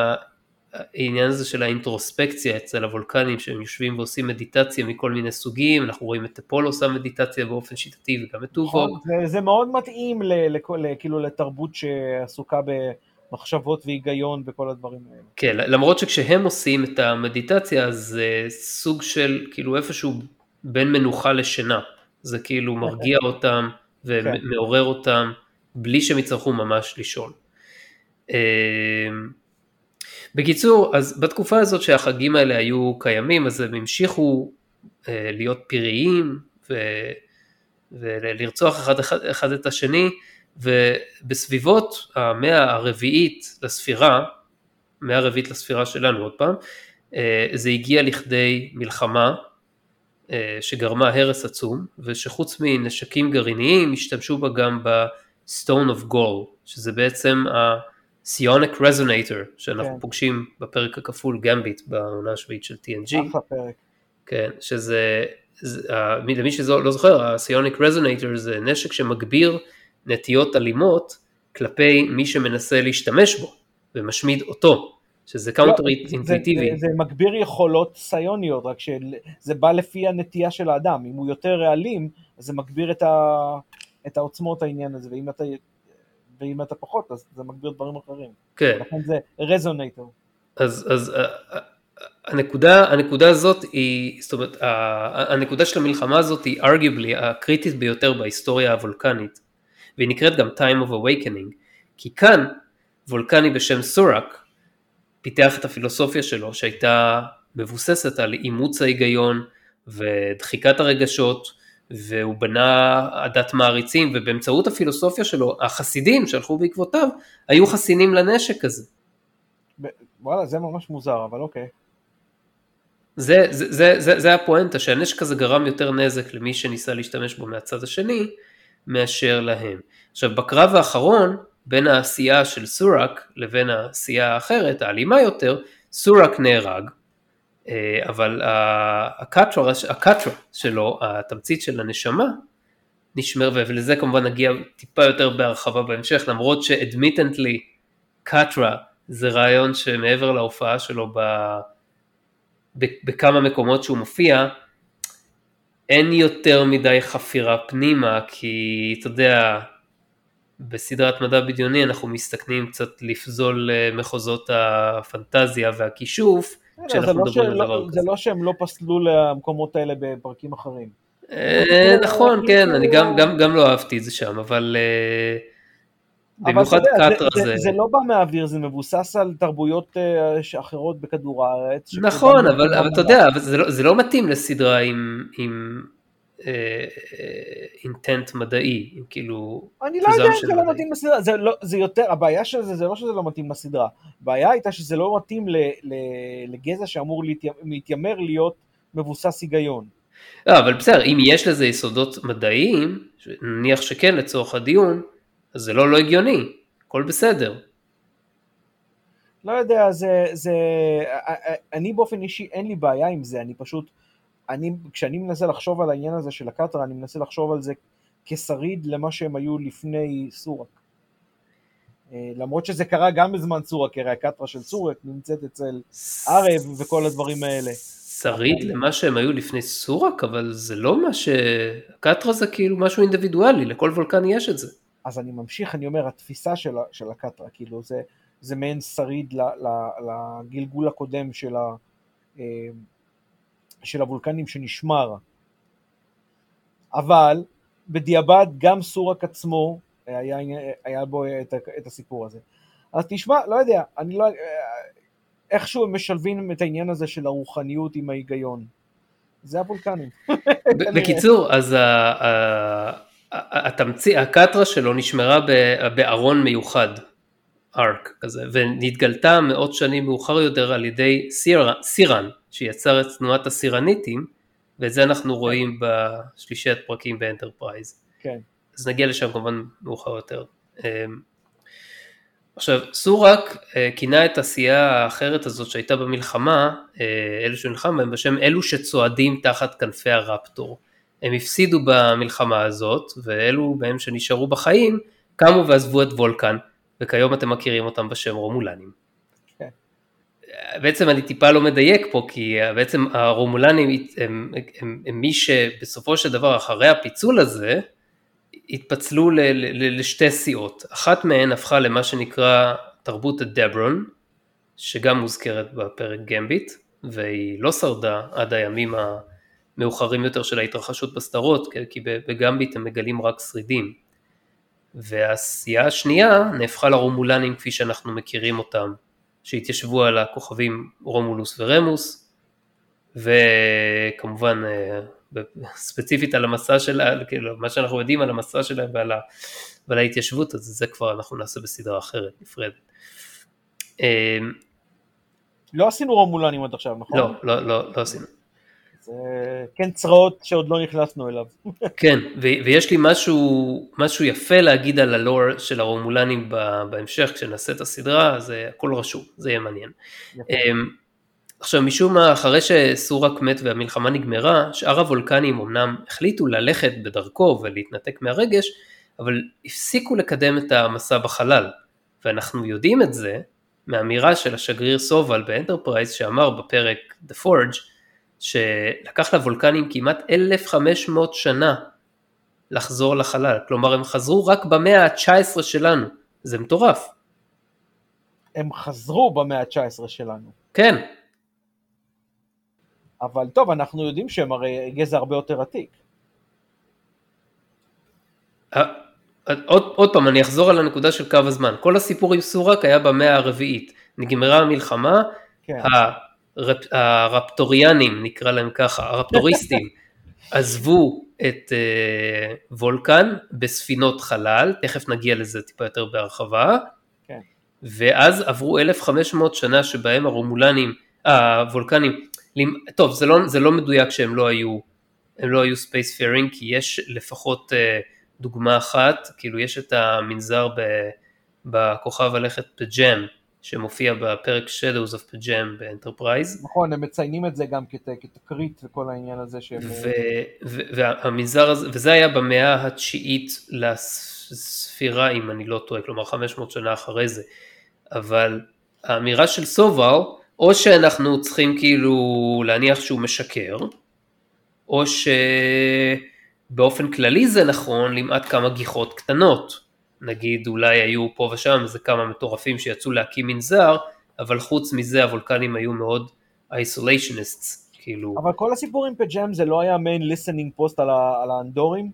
העניין הזה של האינטרוספקציה אצל הוולקנים שהם יושבים ועושים מדיטציה מכל מיני סוגים, אנחנו רואים את אפול עושה מדיטציה באופן שיטתי וגם את טובוג. נכון, זה, זה מאוד מתאים ל, לכל, כאילו לתרבות שעסוקה במחשבות והיגיון וכל הדברים האלה. כן, למרות שכשהם עושים את המדיטציה זה סוג של כאילו איפשהו בין מנוחה לשינה, זה כאילו מרגיע אותם ומעורר אותם בלי שהם יצטרכו ממש לישון. בקיצור, אז בתקופה הזאת שהחגים האלה היו קיימים, אז הם המשיכו אה, להיות פיריים ו, ולרצוח אחד, אחד, אחד את השני, ובסביבות המאה הרביעית לספירה, מאה הרביעית לספירה שלנו עוד פעם, אה, זה הגיע לכדי מלחמה אה, שגרמה הרס עצום, ושחוץ מנשקים גרעיניים השתמשו בה גם ב-Stone of Gold, שזה בעצם ה... סיוניק רזונטור שאנחנו כן. פוגשים בפרק הכפול גמביט בעונה השביעית של TNG. אחלה פרק. כן, שזה, זה, למי שלא זוכר, ה psionic resonator זה נשק שמגביר נטיות אלימות כלפי מי שמנסה להשתמש בו ומשמיד אותו, שזה counter לא, אינטואיטיבי. זה, זה, זה מגביר יכולות פסיוניות, רק שזה בא לפי הנטייה של האדם, אם הוא יותר אלים, אז זה מגביר את, ה, את העוצמות העניין הזה, ואם אתה, ואם אתה פחות, אז זה מגביר דברים אחרים. כן. לכן זה resonator. אז, אז הנקודה, הנקודה הזאת היא, זאת אומרת, הנקודה של המלחמה הזאת היא ארגיבלי הקריטית ביותר בהיסטוריה הוולקנית, והיא נקראת גם time of awakening, כי כאן וולקני בשם סורק פיתח את הפילוסופיה שלו שהייתה מבוססת על אימוץ ההיגיון ודחיקת הרגשות, והוא בנה עדת מעריצים, ובאמצעות הפילוסופיה שלו, החסידים שהלכו בעקבותיו, היו חסינים לנשק הזה. וואלה, זה ממש מוזר, אבל אוקיי. זה, זה, זה, זה, זה הפואנטה, שהנשק הזה גרם יותר נזק למי שניסה להשתמש בו מהצד השני, מאשר להם. עכשיו, בקרב האחרון, בין העשייה של סורק לבין העשייה האחרת, האלימה יותר, סורק נהרג, אבל הקטרה, הקטרה שלו, התמצית של הנשמה, נשמר, ולזה כמובן נגיע טיפה יותר בהרחבה בהמשך, למרות שאדמיטנטלי קטרה זה רעיון שמעבר להופעה שלו ב, ב, בכמה מקומות שהוא מופיע, אין יותר מדי חפירה פנימה, כי אתה יודע, בסדרת מדע בדיוני אנחנו מסתכנים קצת לפזול מחוזות הפנטזיה והכישוף, כשאנחנו לא מדברים על דבר כזה. זה לא שהם לא פסלו למקומות האלה בפרקים אחרים. אה, נכון, כן, אני גם לא אהבתי את זה שם, אבל... אה, במיוחד קטרה זה... זה לא בא מהאוויר, זה מבוסס על תרבויות אה, אחרות בכדור הארץ. נכון, אבל אתה יודע, לא- זה לא מתאים לסדרה עם אינטנט מדעי, כאילו... אני לא יודע אם זה לא מתאים לסדרה, זה, לא, זה יותר, הבעיה של זה, זה לא שזה לא מתאים לסדרה, הבעיה הייתה שזה לא מתאים ל, ל, לגזע שאמור להתיימר להיות מבוסס היגיון. לא, אבל בסדר, אם יש לזה יסודות מדעיים, נניח שכן לצורך הדיון, אז זה לא לא הגיוני, הכל בסדר. לא יודע, זה, זה, אני באופן אישי אין לי בעיה עם זה, אני פשוט, אני, כשאני מנסה לחשוב על העניין הזה של הקטרה, אני מנסה לחשוב על זה כשריד למה שהם היו לפני סורק. אה, למרות שזה קרה גם בזמן סורק, הרי הקטרה של סורק נמצאת אצל ערב וכל הדברים האלה. שריד למה שהם היו לפני סורק, אבל זה לא מה ש... הקטרה זה כאילו משהו אינדיבידואלי, לכל וולקן יש את זה. אז אני ממשיך, אני אומר, התפיסה של, של הקטרה, כאילו זה, זה מעין שריד לגלגול הקודם של, ה, אה, של הוולקנים שנשמר. אבל בדיעבד גם סורק עצמו היה, היה בו את, את הסיפור הזה. אז תשמע, לא יודע, אני לא... איכשהו הם משלבים את העניין הזה של הרוחניות עם ההיגיון. זה הוולקנים. בקיצור, אז התמציא, הקטרה שלו נשמרה בארון מיוחד, ארק כזה, ונתגלתה מאות שנים מאוחר יותר על ידי סירן, שיצר את תנועת הסירניטים, ואת זה אנחנו רואים בשלישיית פרקים באנטרפרייז. כן. אז נגיע לשם כמובן מאוחר יותר. אמ, עכשיו, סורק אה, כינה את הסיעה האחרת הזאת שהייתה במלחמה, אה, אלו שנלחם בהם, בשם אלו שצועדים תחת כנפי הרפטור. הם הפסידו במלחמה הזאת, ואלו בהם שנשארו בחיים, קמו ועזבו את וולקן, וכיום אתם מכירים אותם בשם רומולנים. כן. בעצם אני טיפה לא מדייק פה, כי בעצם הרומולנים הם, הם, הם, הם מי שבסופו של דבר אחרי הפיצול הזה, התפצלו ל, ל, לשתי סיעות. אחת מהן הפכה למה שנקרא תרבות הדברון, שגם מוזכרת בפרק גמביט, והיא לא שרדה עד הימים המאוחרים יותר של ההתרחשות בסדרות, כי בגמביט הם מגלים רק שרידים. והסיעה השנייה נהפכה לרומולנים כפי שאנחנו מכירים אותם, שהתיישבו על הכוכבים רומולוס ורמוס, וכמובן אה, ספציפית על המסע שלה, כאילו מה שאנחנו יודעים על המסע שלהם ועל, ה, ועל ההתיישבות, אז זה כבר אנחנו נעשה בסדרה אחרת, נפרדת. אמ, לא עשינו רומולנים עד עכשיו, נכון? לא, לא, לא, לא עשינו. זה כן צרעות שעוד לא נכנסנו אליו. כן, ויש לי משהו, משהו יפה להגיד על הלור של הרומולנים בהמשך, כשנעשה את הסדרה, זה הכל רשום, זה יהיה מעניין. יפה. אמ, עכשיו משום מה אחרי שסורק מת והמלחמה נגמרה, שאר הוולקנים אמנם החליטו ללכת בדרכו ולהתנתק מהרגש, אבל הפסיקו לקדם את המסע בחלל. ואנחנו יודעים את זה מאמירה של השגריר סובל באנטרפרייז שאמר בפרק The Forge, שלקח לוולקנים כמעט 1500 שנה לחזור לחלל. כלומר, הם חזרו רק במאה ה-19 שלנו. זה מטורף. הם חזרו במאה ה-19 שלנו. כן. אבל טוב, אנחנו יודעים שהם הרי גזע הרבה יותר עתיק. עוד, עוד פעם, אני אחזור על הנקודה של קו הזמן. כל הסיפור עם סורק היה במאה הרביעית. נגמרה המלחמה, כן. הרפ, הרפטוריאנים, נקרא להם ככה, הרפטוריסטים, עזבו את uh, וולקן בספינות חלל, תכף נגיע לזה טיפה יותר בהרחבה, כן. ואז עברו 1500 שנה שבהם הרומולנים, הוולקנים, טוב זה לא, זה לא מדויק שהם לא היו, הם לא היו space faring, כי יש לפחות uh, דוגמה אחת, כאילו יש את המנזר ב, בכוכב הלכת פג'ם, שמופיע בפרק Shadows of P'Jem באנטרפרייז. נכון, הם מציינים את זה גם כת, כתקרית וכל העניין הזה שהם... והמנזר הזה, וזה היה במאה התשיעית לספירה, אם אני לא טועה, כלומר 500 שנה אחרי זה. אבל האמירה של סובל, או שאנחנו צריכים כאילו להניח שהוא משקר, או שבאופן כללי זה נכון למעט כמה גיחות קטנות. נגיד אולי היו פה ושם איזה כמה מטורפים שיצאו להקים מנזר, אבל חוץ מזה הוולקנים היו מאוד isolationists, כאילו... אבל כל הסיפור עם פג'ם זה לא היה מין listening post על, האנדורים?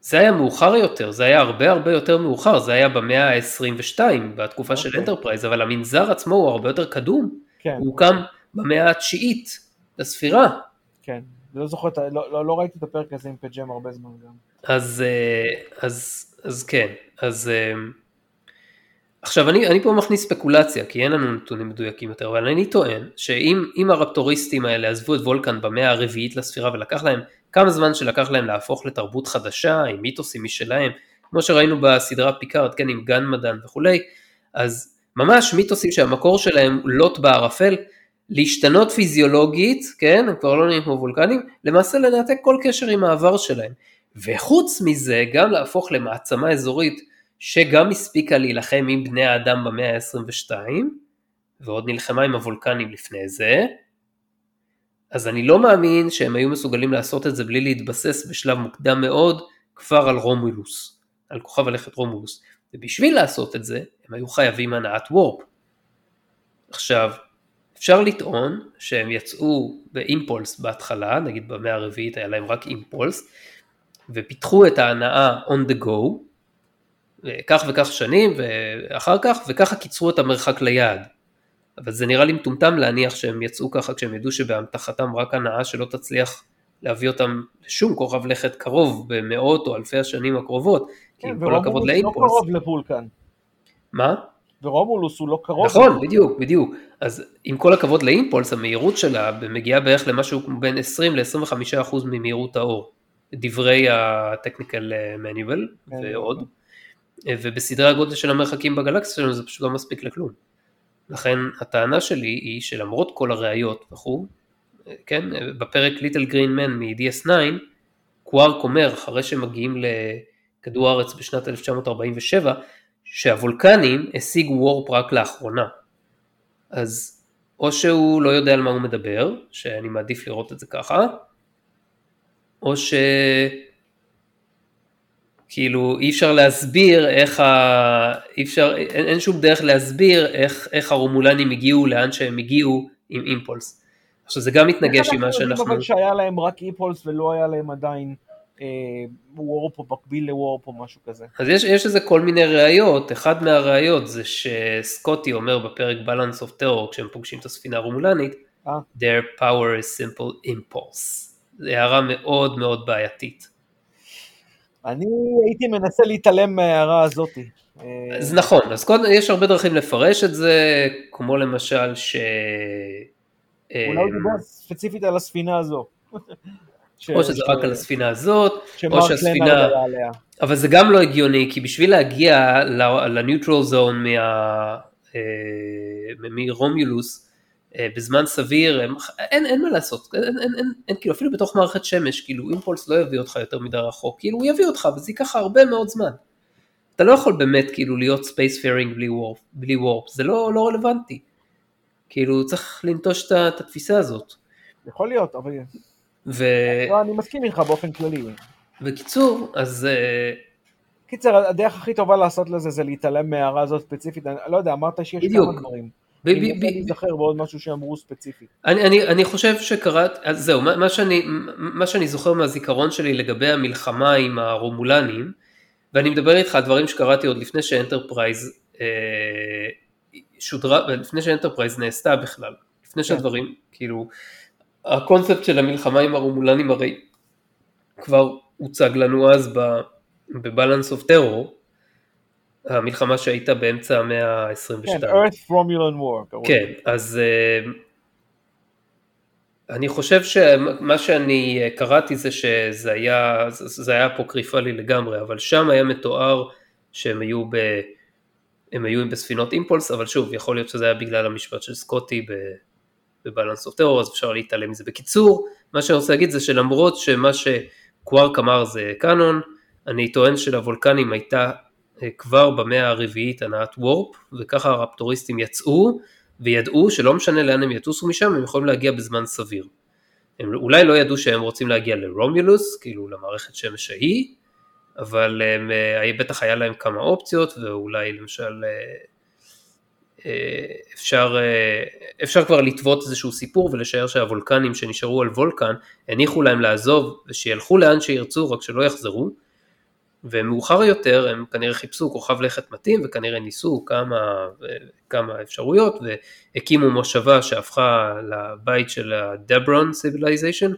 זה היה מאוחר יותר, זה היה הרבה הרבה יותר מאוחר, זה היה במאה ה-22, בתקופה okay. של. אנטרפרייז, אבל המנזר עצמו הוא הרבה יותר קדום, כן. הוא הוקם במאה התשיעית לספירה. כן, לא זוכר, לא, לא, לא ראיתי את הפרק הזה עם פג'ם הרבה זמן גם. אז, אה, אז, אז כן, אז אמ, עכשיו אני, אני פה מכניס ספקולציה כי אין לנו נתונים מדויקים יותר אבל אני טוען שאם הרפטוריסטים האלה עזבו את וולקן במאה הרביעית לספירה ולקח להם כמה זמן שלקח להם להפוך לתרבות חדשה עם מיתוסים משלהם כמו שראינו בסדרה פיקארד כן עם גנמדן וכולי אז ממש מיתוסים שהמקור שלהם לוט בערפל להשתנות פיזיולוגית כן הם כבר לא נראים כמו וולקנים למעשה לנתק כל קשר עם העבר שלהם וחוץ מזה גם להפוך למעצמה אזורית שגם הספיקה להילחם עם בני האדם במאה ה-22 ועוד נלחמה עם הוולקנים לפני זה אז אני לא מאמין שהם היו מסוגלים לעשות את זה בלי להתבסס בשלב מוקדם מאוד כבר על רומולוס, על כוכב הלכת רומולוס ובשביל לעשות את זה הם היו חייבים הנעת וורפ. עכשיו אפשר לטעון שהם יצאו באימפולס בהתחלה, נגיד במאה הרביעית היה להם רק אימפולס, ופיתחו את ההנאה on the go, כך וכך שנים ואחר כך, וככה קיצרו את המרחק ליעד. אבל זה נראה לי מטומטם להניח שהם יצאו ככה כשהם ידעו שבאמתחתם רק הנאה שלא תצליח להביא אותם לשום כוכב לכת קרוב במאות או אלפי השנים הקרובות, כן, כי עם כל הכבוד לאימפולס. לא קרוב לפולקן. מה? ורומולוס הוא לא קרוב. נכון. בדיוק, בדיוק. אז עם כל הכבוד לאימפולס, המהירות שלה מגיעה בערך למשהו בין 20 ל-25% ממהירות האור. דברי ה-technical manual כן, ועוד, נכון. ובסדרי הגודל של המרחקים בגלקסיה שלנו זה פשוט לא מספיק לכלום. לכן הטענה שלי היא שלמרות כל הראיות וכו', כן, בפרק Little Green Man מ-DS9, קווארק אומר אחרי שהם מגיעים לכדור הארץ בשנת 1947, שהוולקנים השיגו וורפ רק לאחרונה. אז או שהוא לא יודע על מה הוא מדבר, שאני מעדיף לראות את זה ככה, או ש... כאילו אי אפשר להסביר איך ה... אי אפשר, אין, אין שום דרך להסביר איך, איך הרומולנים הגיעו לאן שהם הגיעו עם אימפולס. עכשיו זה גם מתנגש עם מה שאנחנו... אבל שהיה להם רק אימפולס ולא היה להם עדיין אה, וורפ או מקביל לוורפ או משהו כזה. אז יש, יש לזה כל מיני ראיות, אחד מהראיות זה שסקוטי אומר בפרק Balance of Terror כשהם פוגשים את הספינה הרומולנית, אה? their power is simple impulse. הערה מאוד מאוד בעייתית. אני הייתי מנסה להתעלם מההערה הזאתי. אז נכון, אז קודם יש הרבה דרכים לפרש את זה, כמו למשל ש... אולי הוא דיבר ספציפית על הספינה הזו. או שזה רק על הספינה הזאת, או שהספינה... אבל זה גם לא הגיוני, כי בשביל להגיע לניוטרל זון מרומיולוס, אה, בזמן סביר, הם, אין, אין מה לעשות, אין, אין, אין, אין, כאילו אפילו בתוך מערכת שמש, כאילו אימפולס לא יביא אותך יותר מדי רחוק, כאילו הוא יביא אותך וזה ייקח הרבה מאוד זמן. אתה לא יכול באמת כאילו להיות space faring בלי warp, בלי warp, זה לא, לא רלוונטי. כאילו צריך לנטוש את, את התפיסה הזאת. יכול להיות, אבל... ו... לא, אני מסכים איתך באופן כללי. בקיצור, אז אה, קיצר, הדרך הכי טובה לעשות לזה זה להתעלם מההערה הזאת ספציפית, אני לא יודע, אמרת שיש. כמה דברים. ב- אני מנסה להיזכר בעוד משהו שאמרו ספציפית. אני, אני, אני חושב שקראת, אז זהו, מה, מה, שאני, מה שאני זוכר מהזיכרון שלי לגבי המלחמה עם הרומולנים, ואני מדבר איתך על דברים שקראתי עוד לפני שאנטרפרייז אה, שודרה, לפני שאנטרפרייז נעשתה בכלל, לפני שהדברים, כאילו, הקונספט של המלחמה עם הרומולנים הרי כבר הוצג לנו אז ב Balance of Terror, המלחמה שהייתה באמצע המאה ה-22. כן, Earth Romulan War. כן. אז אה, אני חושב שמה שאני קראתי זה שזה היה, זה היה אפוקריפלי לגמרי, אבל שם היה מתואר שהם היו, ב, הם היו בספינות impulse, אבל שוב, יכול להיות שזה היה בגלל המשפט של סקוטי ב Balance of Terror, אז אפשר להתעלם מזה. בקיצור, מה שאני רוצה להגיד זה שלמרות שמה שקווארק אמר זה קאנון, אני טוען שלוולקנים הייתה כבר במאה הרביעית הנעת warp, וככה הרפטוריסטים יצאו, וידעו שלא משנה לאן הם יטוסו משם, הם יכולים להגיע בזמן סביר. הם אולי לא ידעו שהם רוצים להגיע לרומולוס, כאילו למערכת שמש ההיא, אבל הם, אה, בטח היה להם כמה אופציות, ואולי למשל אה, אה, אפשר, אה, אפשר כבר לטוות איזשהו סיפור ולשער שהוולקנים שנשארו על וולקן, הניחו להם לעזוב ושילכו לאן שירצו, רק שלא יחזרו. ומאוחר יותר הם כנראה חיפשו כוכב לכת מתאים וכנראה ניסו כמה, כמה אפשרויות והקימו מושבה שהפכה לבית של הדברון civilization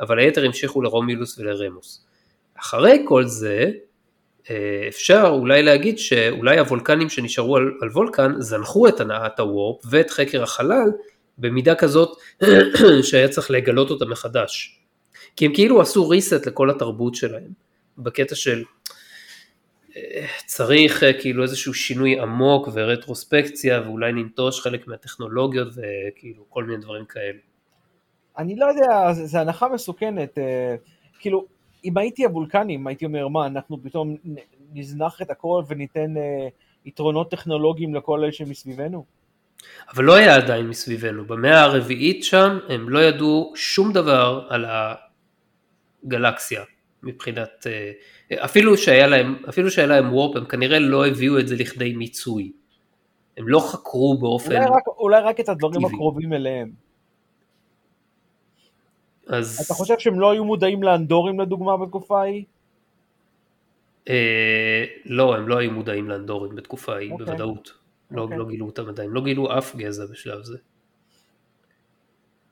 אבל היתר המשיכו לרומילוס ולרמוס. אחרי כל זה אה, אפשר אולי להגיד שאולי הוולקנים שנשארו על, על וולקן זנחו את הנעת הוורפ ואת חקר החלל במידה כזאת שהיה צריך לגלות אותה מחדש. כי הם כאילו עשו reset לכל התרבות שלהם. בקטע של אה, צריך אה, כאילו איזשהו שינוי עמוק ורטרוספקציה ואולי ננטוש חלק מהטכנולוגיות וכאילו כל מיני דברים כאלה. אני לא יודע, זו הנחה מסוכנת. אה, כאילו, אם הייתי הוולקנים, הייתי אומר, מה, אנחנו פתאום נזנח את הכל וניתן יתרונות טכנולוגיים לכל אלה שמסביבנו? אבל לא היה עדיין מסביבנו, במאה הרביעית שם הם לא ידעו שום דבר על הגלקסיה מבחינת, אה, אפילו שהיה להם, אפילו שהיה להם וורפ הם כנראה לא הביאו את זה לכדי מיצוי. הם לא חקרו באופן, אולי רק, אולי רק את הדברים אקטיבי. הקרובים אליהם. אז אתה חושב שהם לא היו מודעים לאנדורים לדוגמה בתקופה ההיא? אה, לא, הם לא היו מודעים לאנדורים בתקופה ההיא, אוקיי. בוודאות. לא, אוקיי. לא גילו אותם עדיין, לא גילו אף גזע בשלב זה.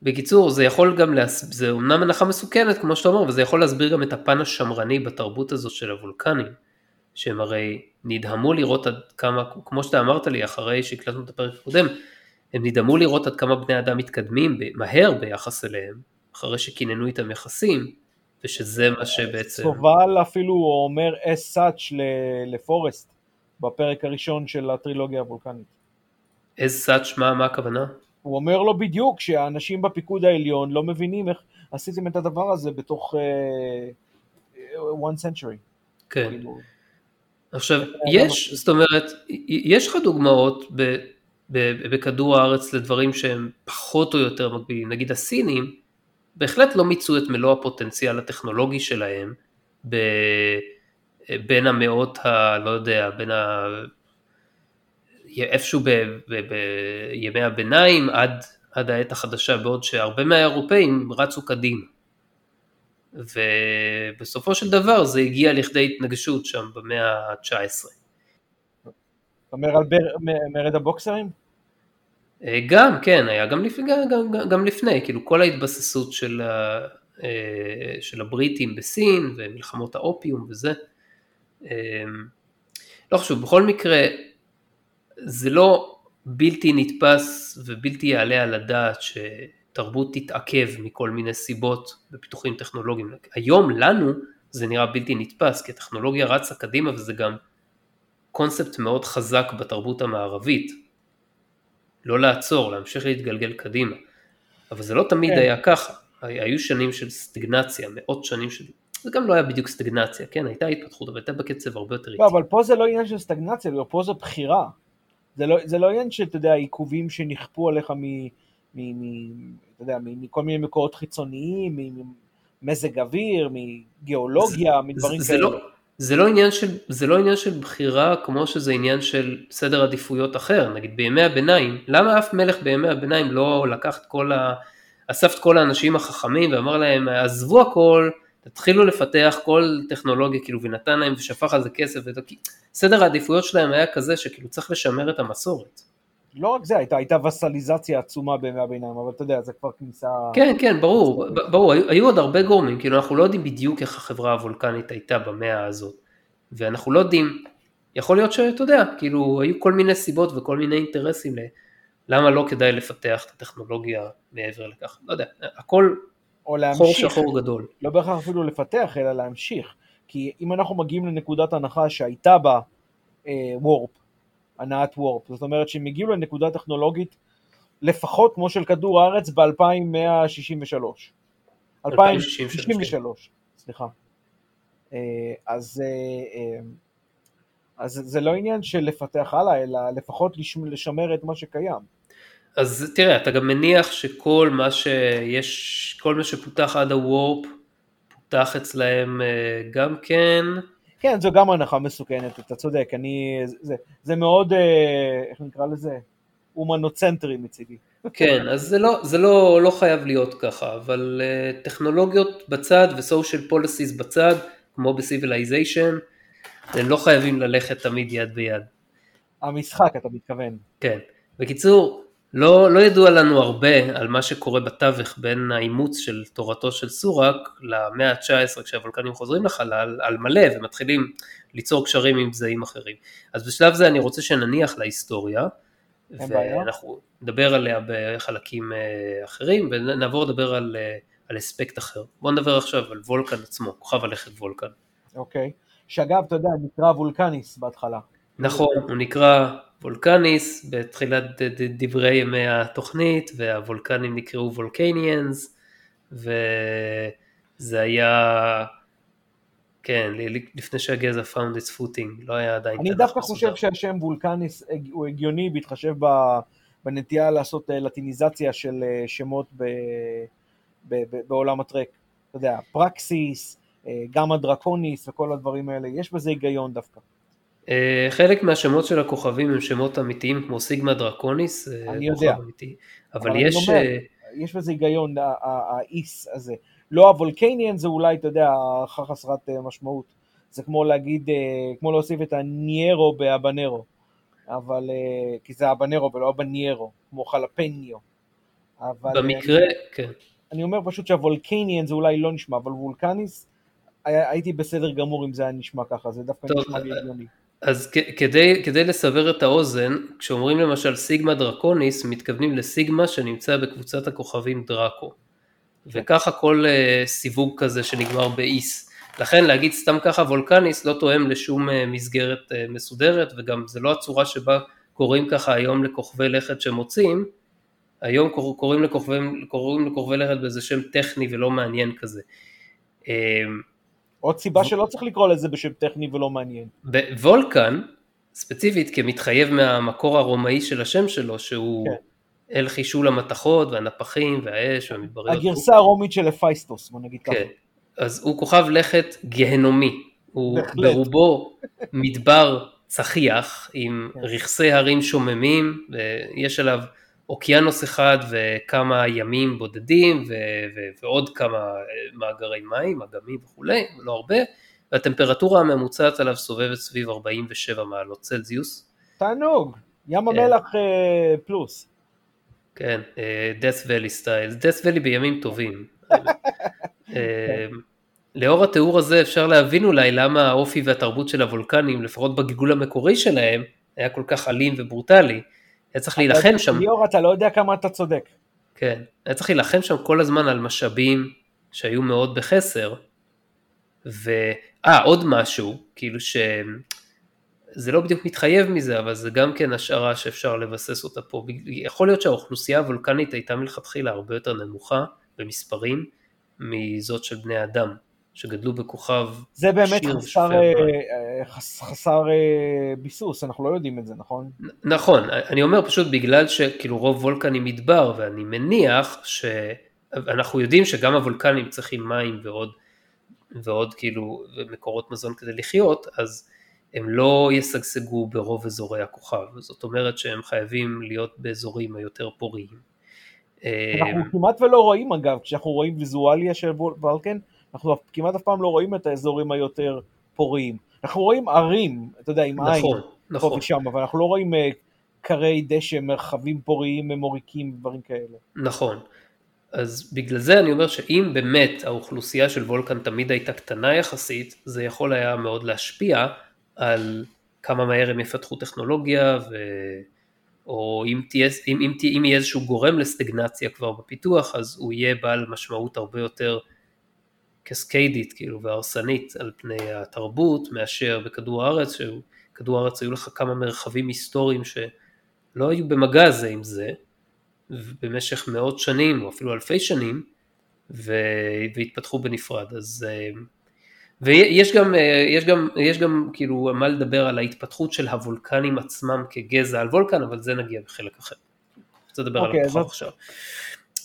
בקיצור, זה יכול גם, להס... זה אומנם הנחה מסוכנת כמו שאתה אומר, וזה יכול להסביר גם את הפן השמרני בתרבות הזאת של הוולקנים, שהם הרי נדהמו לראות עד כמה, כמו שאתה אמרת לי אחרי שהקלטנו את הפרק הקודם, הם נדהמו לראות עד כמה בני אדם מתקדמים מהר ביחס אליהם, אחרי שכיננו איתם יחסים, ושזה מה שבעצם... סובל אפילו אומר as such לפורסט בפרק הראשון של הטרילוגיה הוולקנית. as such, מה, מה הכוונה? הוא אומר לו בדיוק שהאנשים בפיקוד העליון לא מבינים איך עשיתם את הדבר הזה בתוך uh, one century. כן. כאילו, עכשיו, יש, זאת אומרת, יש לך דוגמאות ב, ב, בכדור הארץ לדברים שהם פחות או יותר מקבילים, נגיד הסינים בהחלט לא מיצו את מלוא הפוטנציאל הטכנולוגי שלהם ב, בין המאות ה... לא יודע, בין ה... איפשהו ב, ב, בימי הביניים עד, עד העת החדשה, בעוד שהרבה מהאירופאים רצו קדימה. ובסופו של דבר זה הגיע לכדי התנגשות שם במאה ה-19. אתה אומר על בר- מ- מרד הבוקסרים? אה, גם, כן, היה גם, לפ... גם, גם, גם לפני, כאילו כל ההתבססות של, ה... אה, של הבריטים בסין ומלחמות האופיום וזה. אה, לא חשוב, בכל מקרה, זה לא בלתי נתפס ובלתי יעלה על הדעת שתרבות תתעכב מכל מיני סיבות בפיתוחים טכנולוגיים. היום לנו זה נראה בלתי נתפס, כי הטכנולוגיה רצה קדימה וזה גם קונספט מאוד חזק בתרבות המערבית. לא לעצור, להמשיך להתגלגל קדימה. אבל זה לא תמיד כן. היה ככה. היו שנים של סטגנציה, מאות שנים של... זה גם לא היה בדיוק סטגנציה, כן? הייתה התפתחות, אבל הייתה בקצב הרבה יותר איטי. לא, אבל פה זה לא עניין של סטגנציה, פה זה בחירה. זה לא, זה לא עניין שאתה יודע, עיכובים שנכפו עליך מ... מ, מ אתה יודע, מ- מכל מיני מקורות חיצוניים, מ- מ- ממזג אוויר, מגיאולוגיה, מדברים זה כאלה. לא, זה לא עניין של, זה לא עניין של בחירה כמו שזה עניין של סדר עדיפויות אחר, נגיד בימי הביניים, למה אף מלך בימי הביניים לא לקח את כל ה... אסף את כל האנשים החכמים ואמר להם עזבו הכל, תתחילו לפתח כל טכנולוגיה כאילו ונתן להם ושפך על זה כסף, ואת... סדר העדיפויות שלהם היה כזה שכאילו צריך לשמר את המסורת. לא רק זה, הייתה, הייתה וסליזציה עצומה בימי הביניים, אבל אתה יודע, זה כבר כניסה... כן, כן, ברור, ברור, היו, היו עוד הרבה גורמים, כאילו אנחנו לא יודעים בדיוק איך החברה הוולקנית הייתה במאה הזאת, ואנחנו לא יודעים, יכול להיות שאתה יודע, כאילו היו כל מיני סיבות וכל מיני אינטרסים ל... למה לא כדאי לפתח את הטכנולוגיה מעבר לכך, לא יודע, הכל או חור להמשיך, שחור גדול. לא בהכרח אפילו לפתח, אלא להמשיך. כי אם אנחנו מגיעים לנקודת הנחה שהייתה בה אה, וורפ, הנעת וורפ, זאת אומרת שהם הגיעו לנקודה טכנולוגית לפחות כמו של כדור הארץ ב-2163. 2063, סליחה. אה, אז, אה, אה, אז זה לא עניין של לפתח הלאה, אלא לפחות לשמ- לשמר את מה שקיים. אז תראה, אתה גם מניח שכל מה שיש, כל מה שפותח עד הוורפ, פותח אצלהם אה, גם כן, כן, זו גם הנחה מסוכנת, אתה צודק, אני, זה, זה מאוד, אה, איך נקרא לזה? אומנוצנטרי מצידי. כן, אז זה לא, זה לא, לא חייב להיות ככה, אבל uh, טכנולוגיות בצד ו-social policies בצד, כמו ב-civilization, הם לא חייבים ללכת תמיד יד ביד. המשחק, אתה מתכוון. כן. בקיצור, לא, לא ידוע לנו הרבה על מה שקורה בתווך בין האימוץ של תורתו של סורק למאה ה-19 כשהוולקנים חוזרים לחלל על מלא ומתחילים ליצור קשרים עם גזעים אחרים. אז בשלב זה אני רוצה שנניח להיסטוריה. ואנחנו נדבר עליה בחלקים אה, אחרים ונעבור לדבר על, אה, על אספקט אחר. בואו נדבר עכשיו על וולקן עצמו, כוכב הלכת וולקן. אוקיי. שאגב, אתה יודע, נקרא וולקניס בהתחלה. נכון, הוא נקרא וולקניס בתחילת דברי ימי התוכנית, והוולקנים נקראו וולקניאנס, וזה היה, כן, לפני שהגזע found its footing, לא היה עדיין אני תנ"ך דווקא. חושב שהשם וולקניס הוא הגיוני בהתחשב בנטייה לעשות אה, לטיניזציה של אה, שמות ב- ב- ב- בעולם הטרק. אתה יודע, פרקסיס, אה, גמא דרקוניס וכל הדברים האלה, יש בזה היגיון דווקא. אה, חלק מהשמות של הכוכבים הם שמות אמיתיים כמו סיגמה דרקוניס, אה, אני יודע. אמיתי, אבל אני יש, אומר, אה, יש בזה היגיון, האיס הזה. לא הוולקניאן זה אולי, אתה יודע, הערכה חסרת משמעות. זה כמו להגיד, כמו להוסיף את הניירו בהבנרו. אבל, כי זה הבנרו ולא הבניירו, כמו חלפניו. אבל במקרה, כן. אני אומר פשוט שהוולקניאן זה אולי לא נשמע, אבל וולקניס, הייתי בסדר גמור אם זה היה נשמע ככה, זה דווקא טוב, נשמע לי הגיוני. אז כדי, כדי לסבר את האוזן, כשאומרים למשל סיגמה דרקוניס, מתכוונים לסיגמה שנמצא בקבוצת הכוכבים דראקו. וככה כל uh, סיווג כזה שנגמר באיס. לכן להגיד סתם ככה וולקניס לא תואם לשום uh, מסגרת uh, מסודרת, וגם זה לא הצורה שבה קוראים ככה היום לכוכבי לכת שמוצאים, היום קור- קוראים לכוכבי, קוראים לכוכבי לכת באיזה שם טכני ולא מעניין כזה. עוד סיבה שלא צריך לקרוא לזה בשם טכני ולא מעניין. וולקן, ספציפית כמתחייב מהמקור הרומאי של השם שלו, שהוא כן. אל חישול המתכות והנפחים והאש והמדבריות. הגרסה הרומית של הפייסטוס, בוא נגיד ככה. כן, אז הוא כוכב לכת גיהנומי, הוא בהחלט. ברובו מדבר צחיח עם כן. רכסי הרים שוממים, ויש עליו אוקיינוס אחד וכמה ימים בודדים ו- ו- ועוד כמה אה, מאגרי מים, אגמים וכולי, לא הרבה, והטמפרטורה הממוצעת עליו סובבת סביב 47 מעלות צלזיוס, תענוג, ים כן. המלח אה, פלוס. כן, אה, death valley סטייל, death valley בימים טובים. לאור התיאור הזה אפשר להבין אולי למה האופי והתרבות של הוולקנים, לפחות בגיגול המקורי שלהם, היה כל כך אלים וברוטלי. היה צריך להילחם שם, ליאור, אתה לא יודע כמה אתה צודק. כן, היה צריך להילחם שם כל הזמן על משאבים שהיו מאוד בחסר. ואה, עוד משהו, כאילו ש... זה לא בדיוק מתחייב מזה, אבל זה גם כן השערה שאפשר לבסס אותה פה. יכול להיות שהאוכלוסייה הוולקנית הייתה מלכתחילה הרבה יותר נמוכה במספרים מזאת של בני אדם, שגדלו בכוכב זה באמת חסר, אה. אה, חס- חסר אה, ביסוס, אנחנו לא יודעים את זה, נכון? נכון, אני אומר פשוט בגלל שכאילו רוב וולקני מדבר, ואני מניח ש... אנחנו יודעים שגם הוולקנים צריכים מים ועוד, ועוד כאילו מקורות מזון כדי לחיות, אז הם לא ישגשגו ברוב אזורי הכוכב, זאת אומרת שהם חייבים להיות באזורים היותר פוריים. אנחנו כמעט ולא רואים אגב, כשאנחנו רואים ויזואליה של וולקן, אנחנו כמעט אף פעם לא רואים את האזורים היותר פוריים. אנחנו רואים ערים, אתה יודע, עם עין, נכון, נכון. פה ושם, אבל אנחנו לא רואים כרי אה, דשא, מרחבים פוריים, מוריקים, דברים כאלה. נכון. אז בגלל זה אני אומר שאם באמת האוכלוסייה של וולקן תמיד הייתה קטנה יחסית, זה יכול היה מאוד להשפיע על כמה מהר הם יפתחו טכנולוגיה, ו... או אם, תהיה, אם, אם, אם יהיה איזשהו גורם לסטגנציה כבר בפיתוח, אז הוא יהיה בעל משמעות הרבה יותר קסקיידית כאילו והרסנית על פני התרבות מאשר בכדור הארץ, שבכדור הארץ היו לך כמה מרחבים היסטוריים שלא היו במגע זה עם זה במשך מאות שנים או אפילו אלפי שנים והתפתחו בנפרד אז ויש גם, יש גם, יש גם כאילו מה לדבר על ההתפתחות של הוולקנים עצמם כגזע על וולקן אבל זה נגיע בחלק אחר. רוצה לדבר okay, על הכוכב אז... עכשיו.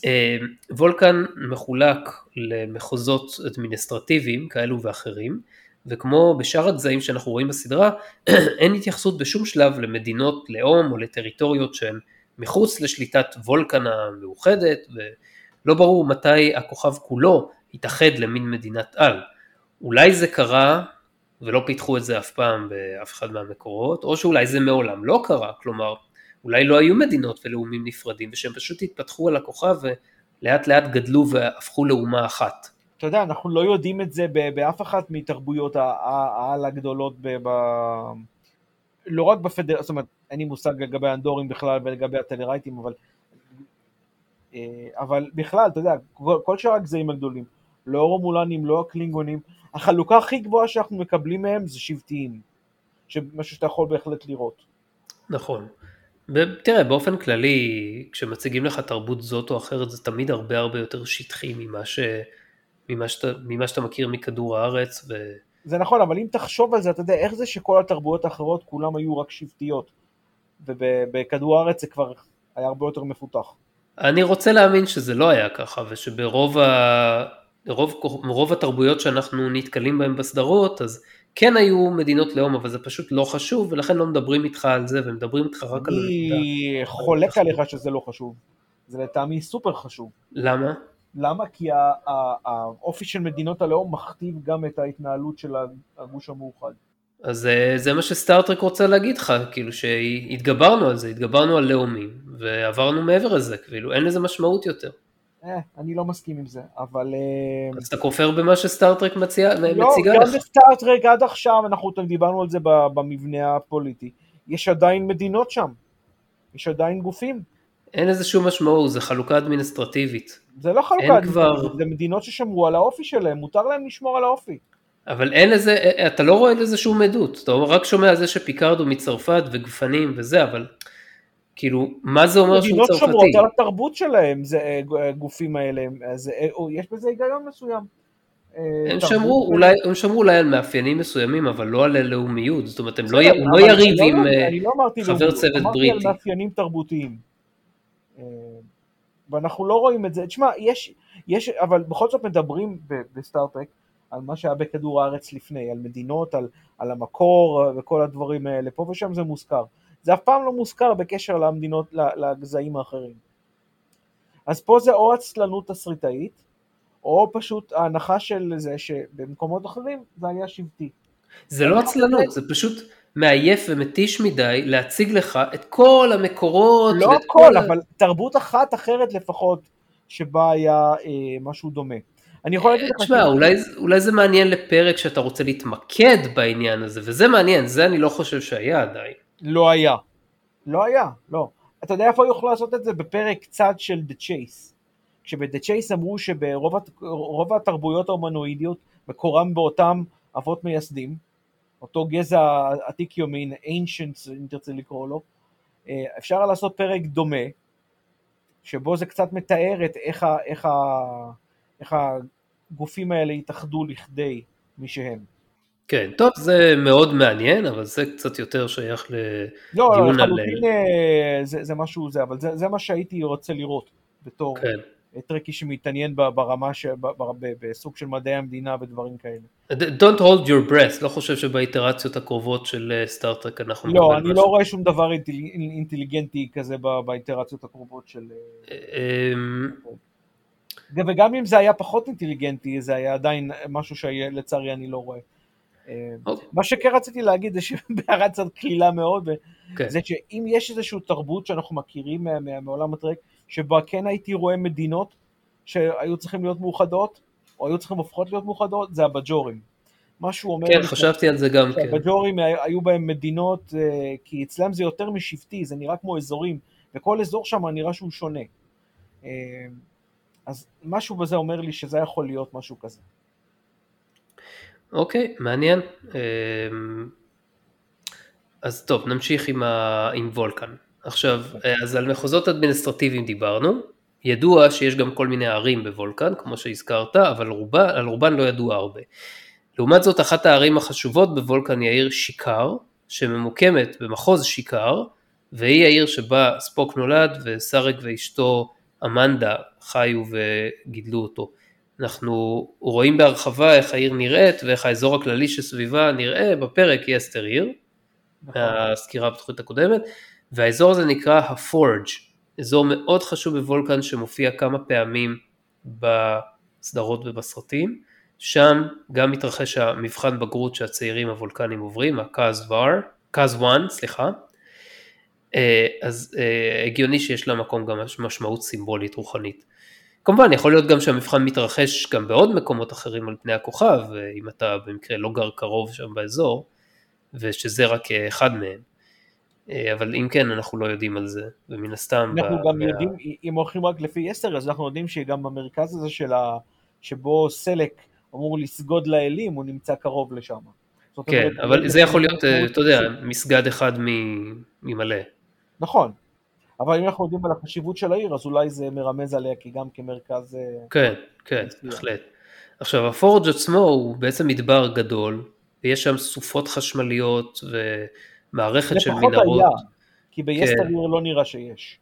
אה, וולקן מחולק למחוזות אדמיניסטרטיביים כאלו ואחרים, וכמו בשאר הגזעים שאנחנו רואים בסדרה, אין התייחסות בשום שלב למדינות לאום או לטריטוריות שהן מחוץ לשליטת וולקן המאוחדת, ולא ברור מתי הכוכב כולו יתאחד למין מדינת על. אולי זה קרה ולא פיתחו את זה אף פעם באף אחד מהמקורות, או שאולי זה מעולם לא קרה, כלומר אולי לא היו מדינות ולאומים נפרדים, ושהם פשוט התפתחו על הכוכב ולאט לאט גדלו והפכו לאומה אחת. אתה יודע, אנחנו לא יודעים את זה באף אחת מתרבויות העל הגדולות, ב... לא רק בפדר... זאת אומרת, אין לי מושג לגבי האנדורים בכלל ולגבי הטלרייטים, אבל... אה, אבל בכלל, אתה יודע, כל שאר הגזעים הגדולים, לא הרומולנים, לא הקלינגונים, החלוקה הכי גבוהה שאנחנו מקבלים מהם זה שבטיים, משהו שאתה יכול בהחלט לראות. נכון. תראה, באופן כללי, כשמציגים לך תרבות זאת או אחרת, זה תמיד הרבה הרבה יותר שטחי ממה, ש... ממה, שאתה, ממה שאתה מכיר מכדור הארץ. ו... זה נכון, אבל אם תחשוב על זה, אתה יודע, איך זה שכל התרבויות האחרות כולם היו רק שבטיות, ובכדור הארץ זה כבר היה הרבה יותר מפותח. אני רוצה להאמין שזה לא היה ככה, ושברוב ה... רוב, רוב התרבויות שאנחנו נתקלים בהן בסדרות, אז כן היו מדינות לאום, אבל זה פשוט לא חשוב, ולכן לא מדברים איתך על זה, ומדברים איתך רק על. אני חולק עליך שזה לא חשוב. זה לטעמי סופר חשוב. למה? למה? כי האופי של מדינות הלאום מכתיב גם את ההתנהלות של הגוש המאוחד. אז אה, זה מה שסטארטרק רוצה להגיד לך, כאילו שהתגברנו על זה, התגברנו על לאומים, ועברנו מעבר לזה, כאילו אין לזה משמעות יותר. אה, אני לא מסכים עם זה, אבל... אה, אז אתה כופר במה שסטארטרק מציע, לא, מציגה לך? לא, גם בסטארטרק עד עכשיו, אנחנו דיברנו על זה במבנה הפוליטי, יש עדיין מדינות שם, יש עדיין גופים. אין לזה שום משמעות, זה חלוקה אדמיניסטרטיבית. זה לא חלוקה אדמיניסטרטיבית, כבר... זה מדינות ששמרו על האופי שלהם, מותר להם לשמור על האופי. אבל אין לזה, אתה לא רואה לזה שום עדות, אתה רק שומע על זה שפיקרדו מצרפת וגפנים וזה, אבל כאילו, מה זה אומר שהוא צרפתי? מדינות שומרות על התרבות שלהם, זה הגופים אה, האלה, אז אה, יש בזה היגיון מסוים. אה, הם שמרו, אולי, הם שמרו אולי על מאפיינים מסוימים, אבל לא על לאומיות, זאת אומרת, הם לא, לא, לא יריב עם לא חבר צוות בריטי. אמרתי על מאפיינים תרבותיים. ואנחנו לא רואים את זה, תשמע, יש, יש, אבל בכל זאת מדברים בסטארט-טרק על מה שהיה בכדור הארץ לפני, על מדינות, על, על המקור וכל הדברים האלה, פה ושם זה מוזכר. זה אף פעם לא מוזכר בקשר למדינות, לגזעים האחרים. אז פה זה או עצלנות תסריטאית, או פשוט ההנחה של זה שבמקומות אחרים זה היה שבטי. זה לא עצלנות, זה פשוט מעייף ומתיש מדי להציג לך את כל המקורות. לא הכל, כל... אבל תרבות אחת אחרת לפחות שבה היה אה, משהו דומה. אני יכול להגיד לך... תשמע, אולי, אולי זה מעניין לפרק שאתה רוצה להתמקד בעניין הזה, וזה מעניין, זה אני לא חושב שהיה עדיין. לא היה. לא היה, לא. אתה יודע איפה יוכלו לעשות את זה? בפרק צד של The Chase. כשב-The Chase אמרו שברוב התרבויות ההומנואידיות מקורם באותם אבות מייסדים, אותו גזע עתיק יומין, ancient אם תרצה לקרוא לו, אה, אפשר לעשות פרק דומה, שבו זה קצת מתאר את איך, איך, איך הגופים האלה התאחדו לכדי מי שהם. כן, טוב, זה מאוד מעניין, אבל זה קצת יותר שייך לדיון לא, על... לא, לחלוטין אה, זה, זה משהו זה, אבל זה, זה מה שהייתי רוצה לראות בתור כן. טרקי שמתעניין ברמה, ש- ב- ב- ב- בסוג של מדעי המדינה ודברים כאלה. Don't hold your breath, לא חושב שבאיטרציות הקרובות של סטארטרק אנחנו לא, אני לא משהו. רואה שום דבר אינטל- אינטליגנטי כזה ב- באינטראקציות הקרובות של... אה, אמ, וגם אם זה היה פחות אינטליגנטי, זה היה עדיין משהו שלצערי אני לא רואה. אה, אוקיי. מה שכן רציתי להגיד זה שבהערת קצת קלילה מאוד, כן. זה שאם יש איזושהי תרבות שאנחנו מכירים מה- מה- מעולם הטרק, שבה כן הייתי רואה מדינות שהיו צריכים להיות מאוחדות, או היו צריכים הופכות להיות מאוחדות, זה הבג'ורים. מה שהוא אומר... כן, חשבתי על זה גם כן. שהבג'ורים היו בהם מדינות, אה, כי אצלם זה יותר משבטי, זה נראה כמו אזורים, וכל אזור שם נראה שהוא שונה. אה, אז משהו בזה אומר לי שזה יכול להיות משהו כזה. אוקיי, מעניין. אמ, אז טוב, נמשיך עם, ה... עם וולקן. עכשיו, אז על מחוזות אדמיניסטרטיביים דיברנו. ידוע שיש גם כל מיני ערים בוולקן, כמו שהזכרת, אבל רובה, על רובן לא ידוע הרבה. לעומת זאת, אחת הערים החשובות בוולקן היא העיר שיקר, שממוקמת במחוז שיקר, והיא העיר שבה ספוק נולד וסארק ואשתו אמנדה חיו וגידלו אותו. אנחנו רואים בהרחבה איך העיר נראית ואיך האזור הכללי שסביבה נראה בפרק יסטר עיר, נכון. מהסקירה הפתוחית הקודמת, והאזור הזה נקרא הפורג', אזור מאוד חשוב בוולקן שמופיע כמה פעמים בסדרות ובסרטים, שם גם מתרחש המבחן בגרות שהצעירים הוולקנים עוברים, הקאז ור, קאז 1, סליחה, אה, אז אה, הגיוני שיש לה מקום גם משמעות סימבולית רוחנית. כמובן יכול להיות גם שהמבחן מתרחש גם בעוד מקומות אחרים על פני הכוכב, אם אתה במקרה לא גר קרוב שם באזור, ושזה רק אחד מהם. אה, אבל אם כן אנחנו לא יודעים על זה, ומן הסתם... אנחנו ב- גם מה- יודעים, אם הולכים רק לפי יסטר, אז אנחנו יודעים שגם במרכז הזה של ה... שבו סלק אמור לסגוד לאלים, הוא נמצא קרוב לשם. כן, אומרת, אבל זה יכול להיות, אה, אתה יודע. מסגד אחד ממלא. נכון. אבל אם אנחנו יודעים על החשיבות של העיר, אז אולי זה מרמז עליה כי גם כמרכז... אה, כן, כן. בהחלט. עכשיו הפורג' עצמו הוא בעצם מדבר גדול, ויש שם סופות חשמליות ומערכת של לפחות מנהרות. היה, כי ביסטר כן. לא נראה שיש.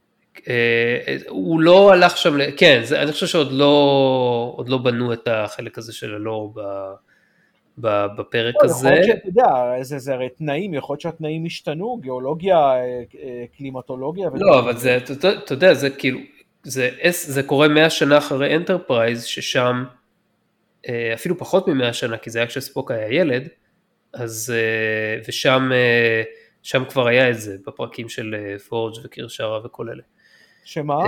אה, הוא לא הלך שם, כן, זה, אני חושב שעוד לא, לא בנו את החלק הזה של הלור ב, בפרק לא, יכול הזה. להיות שאתה יודע, זה, זה הרי תנאים, יכול להיות שהתנאים השתנו, גיאולוגיה, אה, אה, קלימטולוגיה. לא, אבל זה, אתה, יודע- זה כאילו, זה, קורה 100 שנה אחרי אנטרפרייז, ששם, אה, אפילו פחות מ-100 שנה, כי זה היה כשספוק היה ילד, אז, ושם שם כבר היה את זה, בפרקים של פורג' וקירשארה וכל אלה. שמה?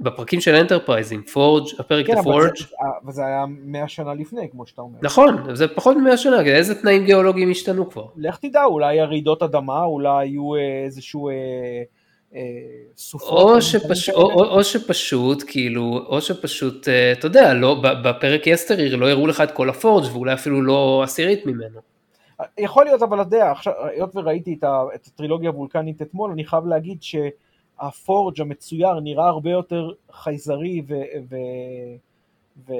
בפרקים של אנטרפרייז עם פורג', הפרק כן, אבל זה, אה, אבל זה היה 100 שנה לפני, כמו שאתה אומר. נכון, זה פחות מ-100 שנה, איזה תנאים גיאולוגיים השתנו כבר? לך תדע, אולי הרעידות אדמה, אולי היו אה, איזשהו אה, אה, סופות. או, שפש... או, או, או שפשוט, כאילו, או שפשוט, אה, אתה יודע, לא, בפרק יסטריר לא הראו לך את כל הפורג' ואולי אפילו לא עשירית ממנו. יכול להיות, אבל אתה יודע, היות וראיתי את, ה, את הטרילוגיה הוולקנית אתמול, אני חייב להגיד שהפורג' המצויר נראה הרבה יותר חייזרי ו... ו, ו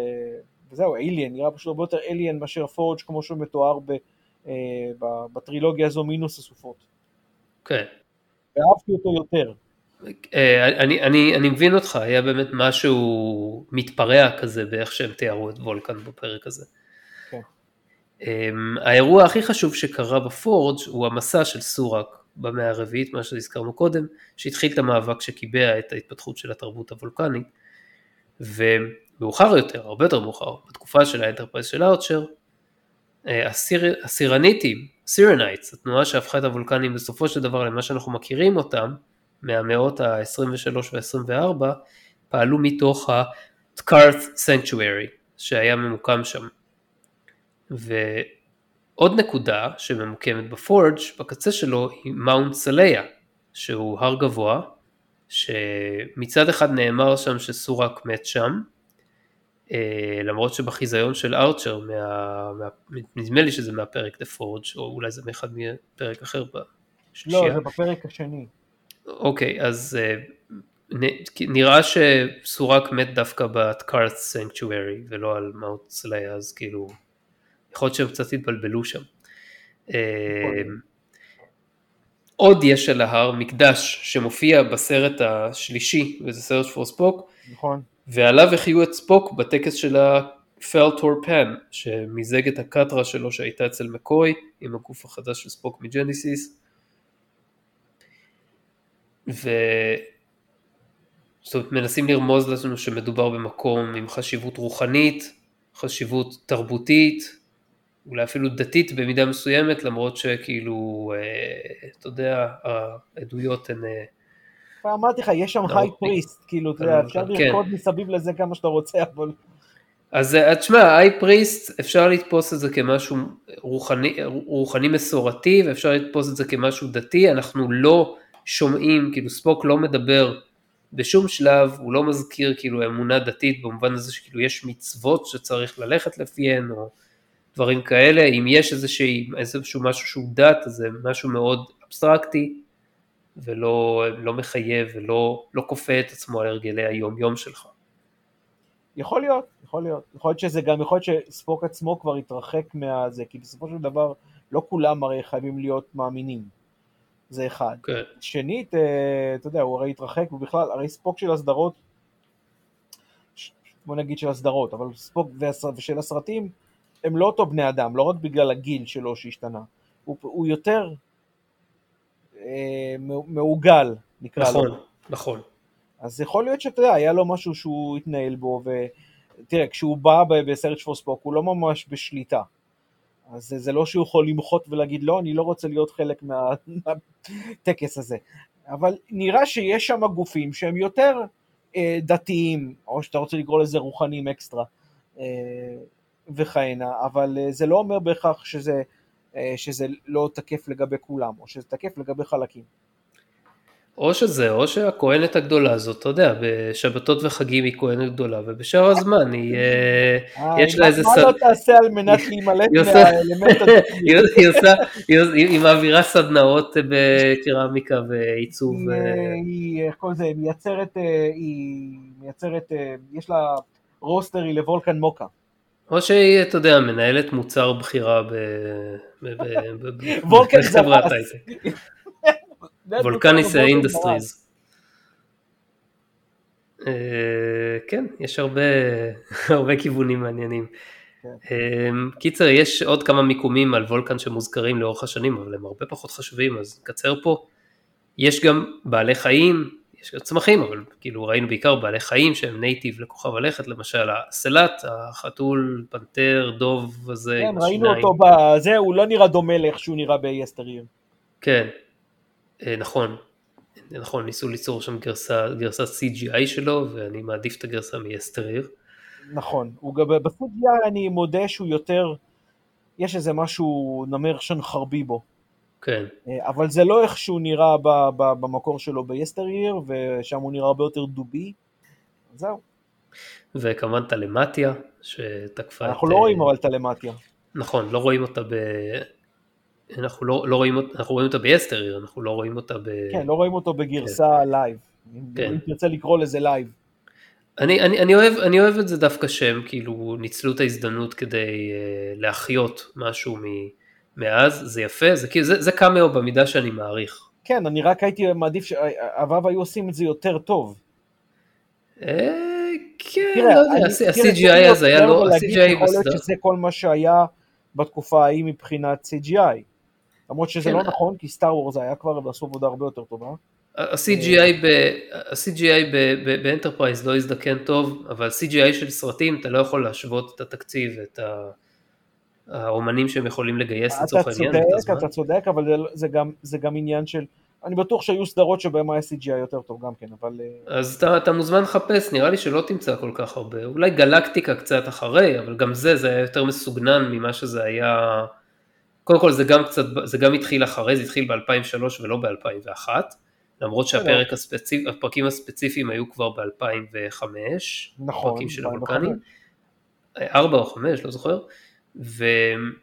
וזהו, אליאן, נראה פשוט הרבה יותר אליאן מאשר פורג' כמו שהוא מתואר ב, אה, ב, בטרילוגיה הזו מינוס הסופות. כן. ואהבתי אותו יותר. אה, אני, אני, אני מבין אותך, היה באמת משהו מתפרע כזה באיך שהם תיארו את וולקן בפרק הזה. כן. אמ, האירוע הכי חשוב שקרה בפורג' הוא המסע של סורק במאה הרביעית, מה שהזכרנו קודם, שהתחיל את המאבק שקיבע את ההתפתחות של התרבות הוולקנית, ומאוחר יותר, הרבה יותר מאוחר, בתקופה של האנטרפרייז של ארצ'ר, אה, הסיר, הסירניטים, Syrrannites, התנועה שהפכה את הוולקנים בסופו של דבר למה שאנחנו מכירים אותם, מהמאות ה-23 וה-24, פעלו מתוך ה-T'Karath Sanctuary, שהיה ממוקם שם. ועוד נקודה שממוקמת בפורג' בקצה שלו היא Mount Seleya, שהוא הר גבוה, שמצד אחד נאמר שם שסורק מת שם, אה, למרות שבחיזיון של ארצ'ר, מה, מה, נדמה לי שזה מהפרק The Forge, או אולי זה מאחד מפרק אחר לא, בשלישייה. זה בפרק השני. אוקיי, אז אה, נראה שסורק מת דווקא Sanctuary ולא על מאונט סליה, אז כאילו, יכול להיות שהם קצת התבלבלו שם. אה, עוד יש על ההר מקדש שמופיע בסרט השלישי, וזה סרט פור ספוק, נכון? ועליו החיו את ספוק בטקס של הפלטור פן, שמיזג את הקטרה שלו שהייתה אצל מקוי עם הגוף החדש של ספוק מג'ניסיס. ו... זאת אומרת, מנסים לרמוז לנו שמדובר במקום עם חשיבות רוחנית, חשיבות תרבותית, אולי אפילו דתית במידה מסוימת, למרות שכאילו, אה, אתה יודע, העדויות הן... אה, כבר אמרתי לך, יש שם היי פריסט, כאילו, אתה יודע, אפשר כן. לרקוד מסביב לזה כמה שאתה רוצה, אבל... אז אה, תשמע, היי פריסט, אפשר לתפוס את זה כמשהו רוחני, רוחני מסורתי, ואפשר לתפוס את זה כמשהו דתי, אנחנו לא שומעים, כאילו ספוק לא מדבר בשום שלב, הוא לא מזכיר כאילו אמונה דתית במובן הזה שכאילו יש מצוות שצריך ללכת לפיהן, או דברים כאלה, אם יש איזשהו, איזשהו משהו שהוא דת, אז זה משהו מאוד אבסטרקטי, ולא לא מחייב ולא לא כופה את עצמו על הרגלי היום יום שלך. יכול להיות, יכול להיות. יכול להיות שזה גם, יכול להיות שספוק עצמו כבר התרחק מהזה, כי בסופו של דבר לא כולם הרי חייבים להיות מאמינים. זה אחד. כן. שנית, אה, אתה יודע, הוא הרי התרחק, ובכלל, הרי ספוק של הסדרות, בוא נגיד של הסדרות, אבל ספוק ושל הסרטים, הם לא אותו בני אדם, לא רק בגלל הגיל שלו שהשתנה. הוא, הוא יותר אה, מעוגל, נקרא לו. נכון, נכון. אז יכול להיות שאתה יודע, היה לו משהו שהוא התנהל בו, ותראה, כשהוא בא בסרט פור ספוק, הוא לא ממש בשליטה. אז זה, זה לא שהוא יכול למחות ולהגיד, לא, אני לא רוצה להיות חלק מה- מהטקס הזה. אבל נראה שיש שם גופים שהם יותר אה, דתיים, או שאתה רוצה לקרוא לזה רוחניים אקסטרה, אה, וכהנה, אבל אה, זה לא אומר בהכרח שזה, אה, שזה לא תקף לגבי כולם, או שזה תקף לגבי חלקים. או שזה, או שהכהנת הגדולה הזאת, אתה יודע, בשבתות וחגים היא כהנת גדולה, ובשאר הזמן היא, אה, יש לה איזה מה. לא תעשה על מנת להימלט מהאלמנט הזה? היא מעבירה סדנאות בקרמיקה ועיצוב. היא, איך קוראים לזה, היא מייצרת, היא מייצרת, יש לה roastery לוולקן מוקה. או שהיא, אתה יודע, מנהלת מוצר בכירה ב- ב- ב- ב- וולקן בחברת. הייטק. וולקניס industries. אה, כן, יש הרבה, הרבה כיוונים מעניינים. כן. אה, קיצר, יש עוד כמה מיקומים על וולקן שמוזכרים לאורך השנים, אבל הם הרבה פחות חשובים, אז נקצר פה. יש גם בעלי חיים, יש גם צמחים, אבל כאילו ראינו בעיקר בעלי חיים שהם נייטיב לכוכב הלכת, למשל הסלט, החתול, פנתר, דוב הזה כן, ראינו השיניים. אותו בזה, הוא לא נראה דומה לאיך שהוא נראה ביסטריר. כן, אה, נכון, נכון, ניסו ליצור שם גרסה, גרסת CGI שלו, ואני מעדיף את הגרסה מיסטריר. נכון, הוא גם ב-CGI אני מודה שהוא יותר, יש איזה משהו נמר שנחרבי בו. כן, אה, אבל זה לא איך שהוא נראה ב- ב- במקור שלו ביסטריר, ושם הוא נראה הרבה יותר דובי. זהו, וכמובן טלמטיה, שתקפה את... אנחנו לא אה, רואים אבל טלמטיה. נכון, לא רואים אותה ב... אנחנו לא, לא רואים אנחנו רואים אותה ביסטריר, אנחנו לא רואים אותה ב... כן, לא רואים אותו בגרסה לייב. כן. אם תרצה לקרוא לזה לייב. אני, אני, אני, אוהב, אני אוהב את זה דווקא שהם כאילו ניצלו את ההזדמנות כדי uh, להחיות משהו מ, מאז, זה יפה, זה, כאילו, זה, זה קאמאו במידה שאני מעריך. כן, אני רק הייתי מעדיף שהוואב היו עושים את זה יותר טוב. אה, כן, לא יודע, אני- ה- תראה, ה-CGI צריך אז היה להיות לו, fair ולהגיד ה-CGI יכול להיות בסדר. שזה כל מה שהיה בתקופה ההיא מבחינת CGI. למרות שזה כן. לא נכון, כי סטאר וורס היה כבר ועשו עבודה הרבה יותר טובה. ה-CGI ב- ה-CGI ב- ב- באנטרפרייז לא הזדקן טוב, אבל CGI של סרטים אתה לא יכול להשוות את התקציב, את ה- האומנים שהם יכולים לגייס אתה לצורך העניין, את צודק. אתה צודק, אבל זה- זה גם- זה גם עניין של... אני בטוח שהיו סדרות שבהם היה CGI יותר טוב גם כן, אבל... אה, אז אתה, אתה מוזמן לחפש, נראה לי שלא תמצא כל כך הרבה, אולי גלקטיקה קצת אחרי, אבל גם זה, זה היה יותר מסוגנן ממה שזה היה, קודם כל זה גם קצת, זה גם התחיל אחרי, זה התחיל ב-2003 ולא ב-2001, למרות שהפרק הספציפ, הפרקים הספציפיים היו כבר ב-2005, נכון, פרקים של 2005. הוולקנים, ארבע או חמש, לא זוכר, ואני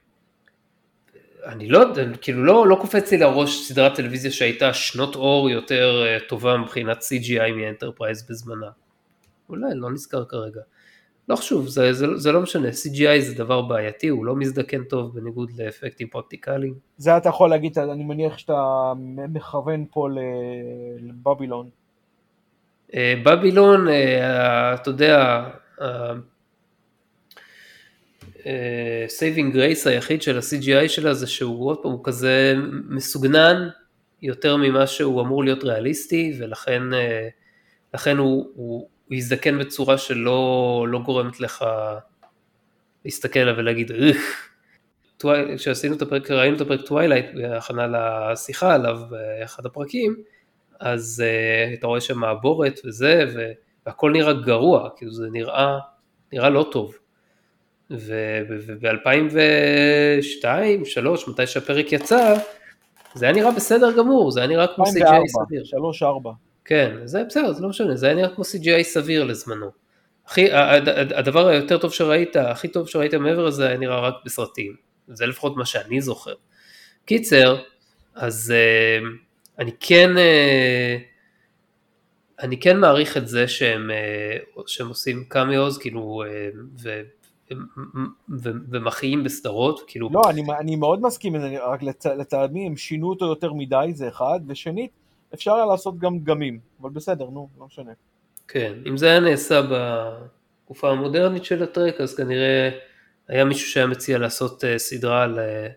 לא יודע, כאילו לא, לא קופץ לי לראש סדרת טלוויזיה שהייתה שנות אור יותר אה, טובה מבחינת CGI מאנטרפרייז בזמנה. אולי, לא נזכר כרגע. לא חשוב, זה, זה, זה לא משנה, CGI זה דבר בעייתי, הוא לא מזדקן טוב בניגוד לאפקטים פרקטיקליים. זה אתה יכול להגיד, אני מניח שאתה מכוון פה לבבילון. אה, בבילון, אה, אתה יודע, saving grace היחיד של ה-CGI שלה זה שהוא עוד פעם הוא כזה מסוגנן יותר ממה שהוא אמור להיות ריאליסטי ולכן לכן הוא, הוא, הוא יזדקן בצורה שלא לא גורמת לך להסתכל עליו ולהגיד איכס. כשעשינו את הפרק, ראינו את הפרק טווילייט בהכנה לשיחה עליו באחד הפרקים, אז uh, אתה רואה שם מעבורת וזה, והכל נראה גרוע, כאילו זה נראה, נראה לא טוב. וב-2002, 2003, מתי שהפרק יצא, זה היה נראה בסדר גמור, זה היה נראה כמו CGI סביר. 2004, 3-4. כן, זה בסדר, זה לא משנה, זה היה נראה כמו CGI סביר לזמנו. הכי, הדבר היותר טוב שראית, הכי טוב שראית מעבר לזה היה נראה רק בסרטים. זה לפחות מה שאני זוכר. קיצר, אז uh, אני כן, uh, אני כן מעריך את זה שהם, uh, שהם עושים קאמיוז, כאילו, ו... ומחיים בסדרות, כאילו... לא, אני, אני מאוד מסכים, רק לטעמי הם שינו אותו יותר מדי, זה אחד, ושנית, אפשר היה לעשות גם דגמים, אבל בסדר, נו, לא משנה. כן, אם זה היה נעשה בתקופה המודרנית של הטרק, אז כנראה היה מישהו שהיה מציע לעשות uh, סדרה על, uh,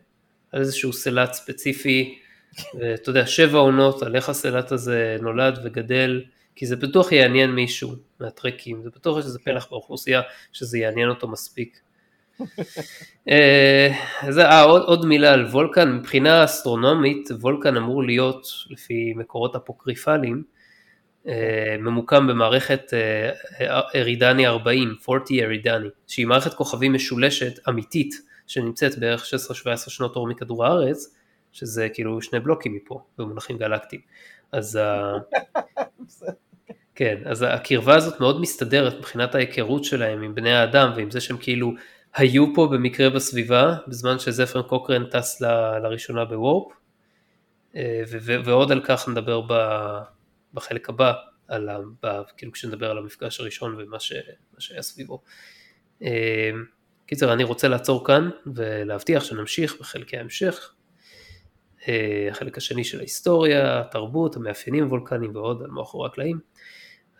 על איזשהו סלט ספציפי, ואתה יודע, שבע עונות על איך הסלט הזה נולד וגדל, כי זה בטוח יעניין מישהו מהטרקים, זה בטוח שזה פלח באוכלוסייה שזה יעניין אותו מספיק. אה, אז אה, עוד, עוד מילה על וולקן, מבחינה אסטרונומית וולקן אמור להיות לפי מקורות אפוקריפליים אה, ממוקם במערכת ארידני 40, 40 ארידני, שהיא מערכת כוכבים משולשת אמיתית שנמצאת בערך 16-17 שנות אור מכדור הארץ, שזה כאילו שני בלוקים מפה במונחים גלקטיים. אז כן, אז הקרבה הזאת מאוד מסתדרת מבחינת ההיכרות שלהם עם בני האדם ועם זה שהם כאילו היו פה במקרה בסביבה, בזמן שזפרן קוקרן טס ל, לראשונה בוורפ, אה, ועוד על כך נדבר בחלק הבא, על ה, כאילו כשנדבר על המפגש הראשון ומה ש, שהיה סביבו. אה, קיצר, אני רוצה לעצור כאן ולהבטיח שנמשיך בחלקי ההמשך. אה, החלק השני של ההיסטוריה, התרבות, המאפיינים הוולקניים ועוד על מאחורי הקלעים.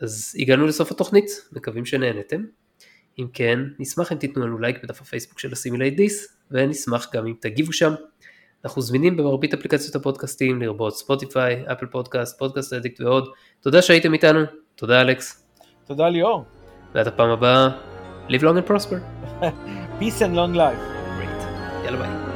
אז הגענו לסוף התוכנית, מקווים שנהנתם. אם כן, נשמח אם תיתנו לנו לייק בדף הפייסבוק של Assimilate This, ונשמח גם אם תגיבו שם. אנחנו זמינים במרבית אפליקציות הפודקאסטים, לרבות ספוטיפיי, אפל פודקאסט, פודקאסט אדיקט ועוד. תודה שהייתם איתנו, תודה אלכס. תודה ליאור. ועד הפעם הבאה, live long and prosper. peace and long life. Great. יאללה ביי.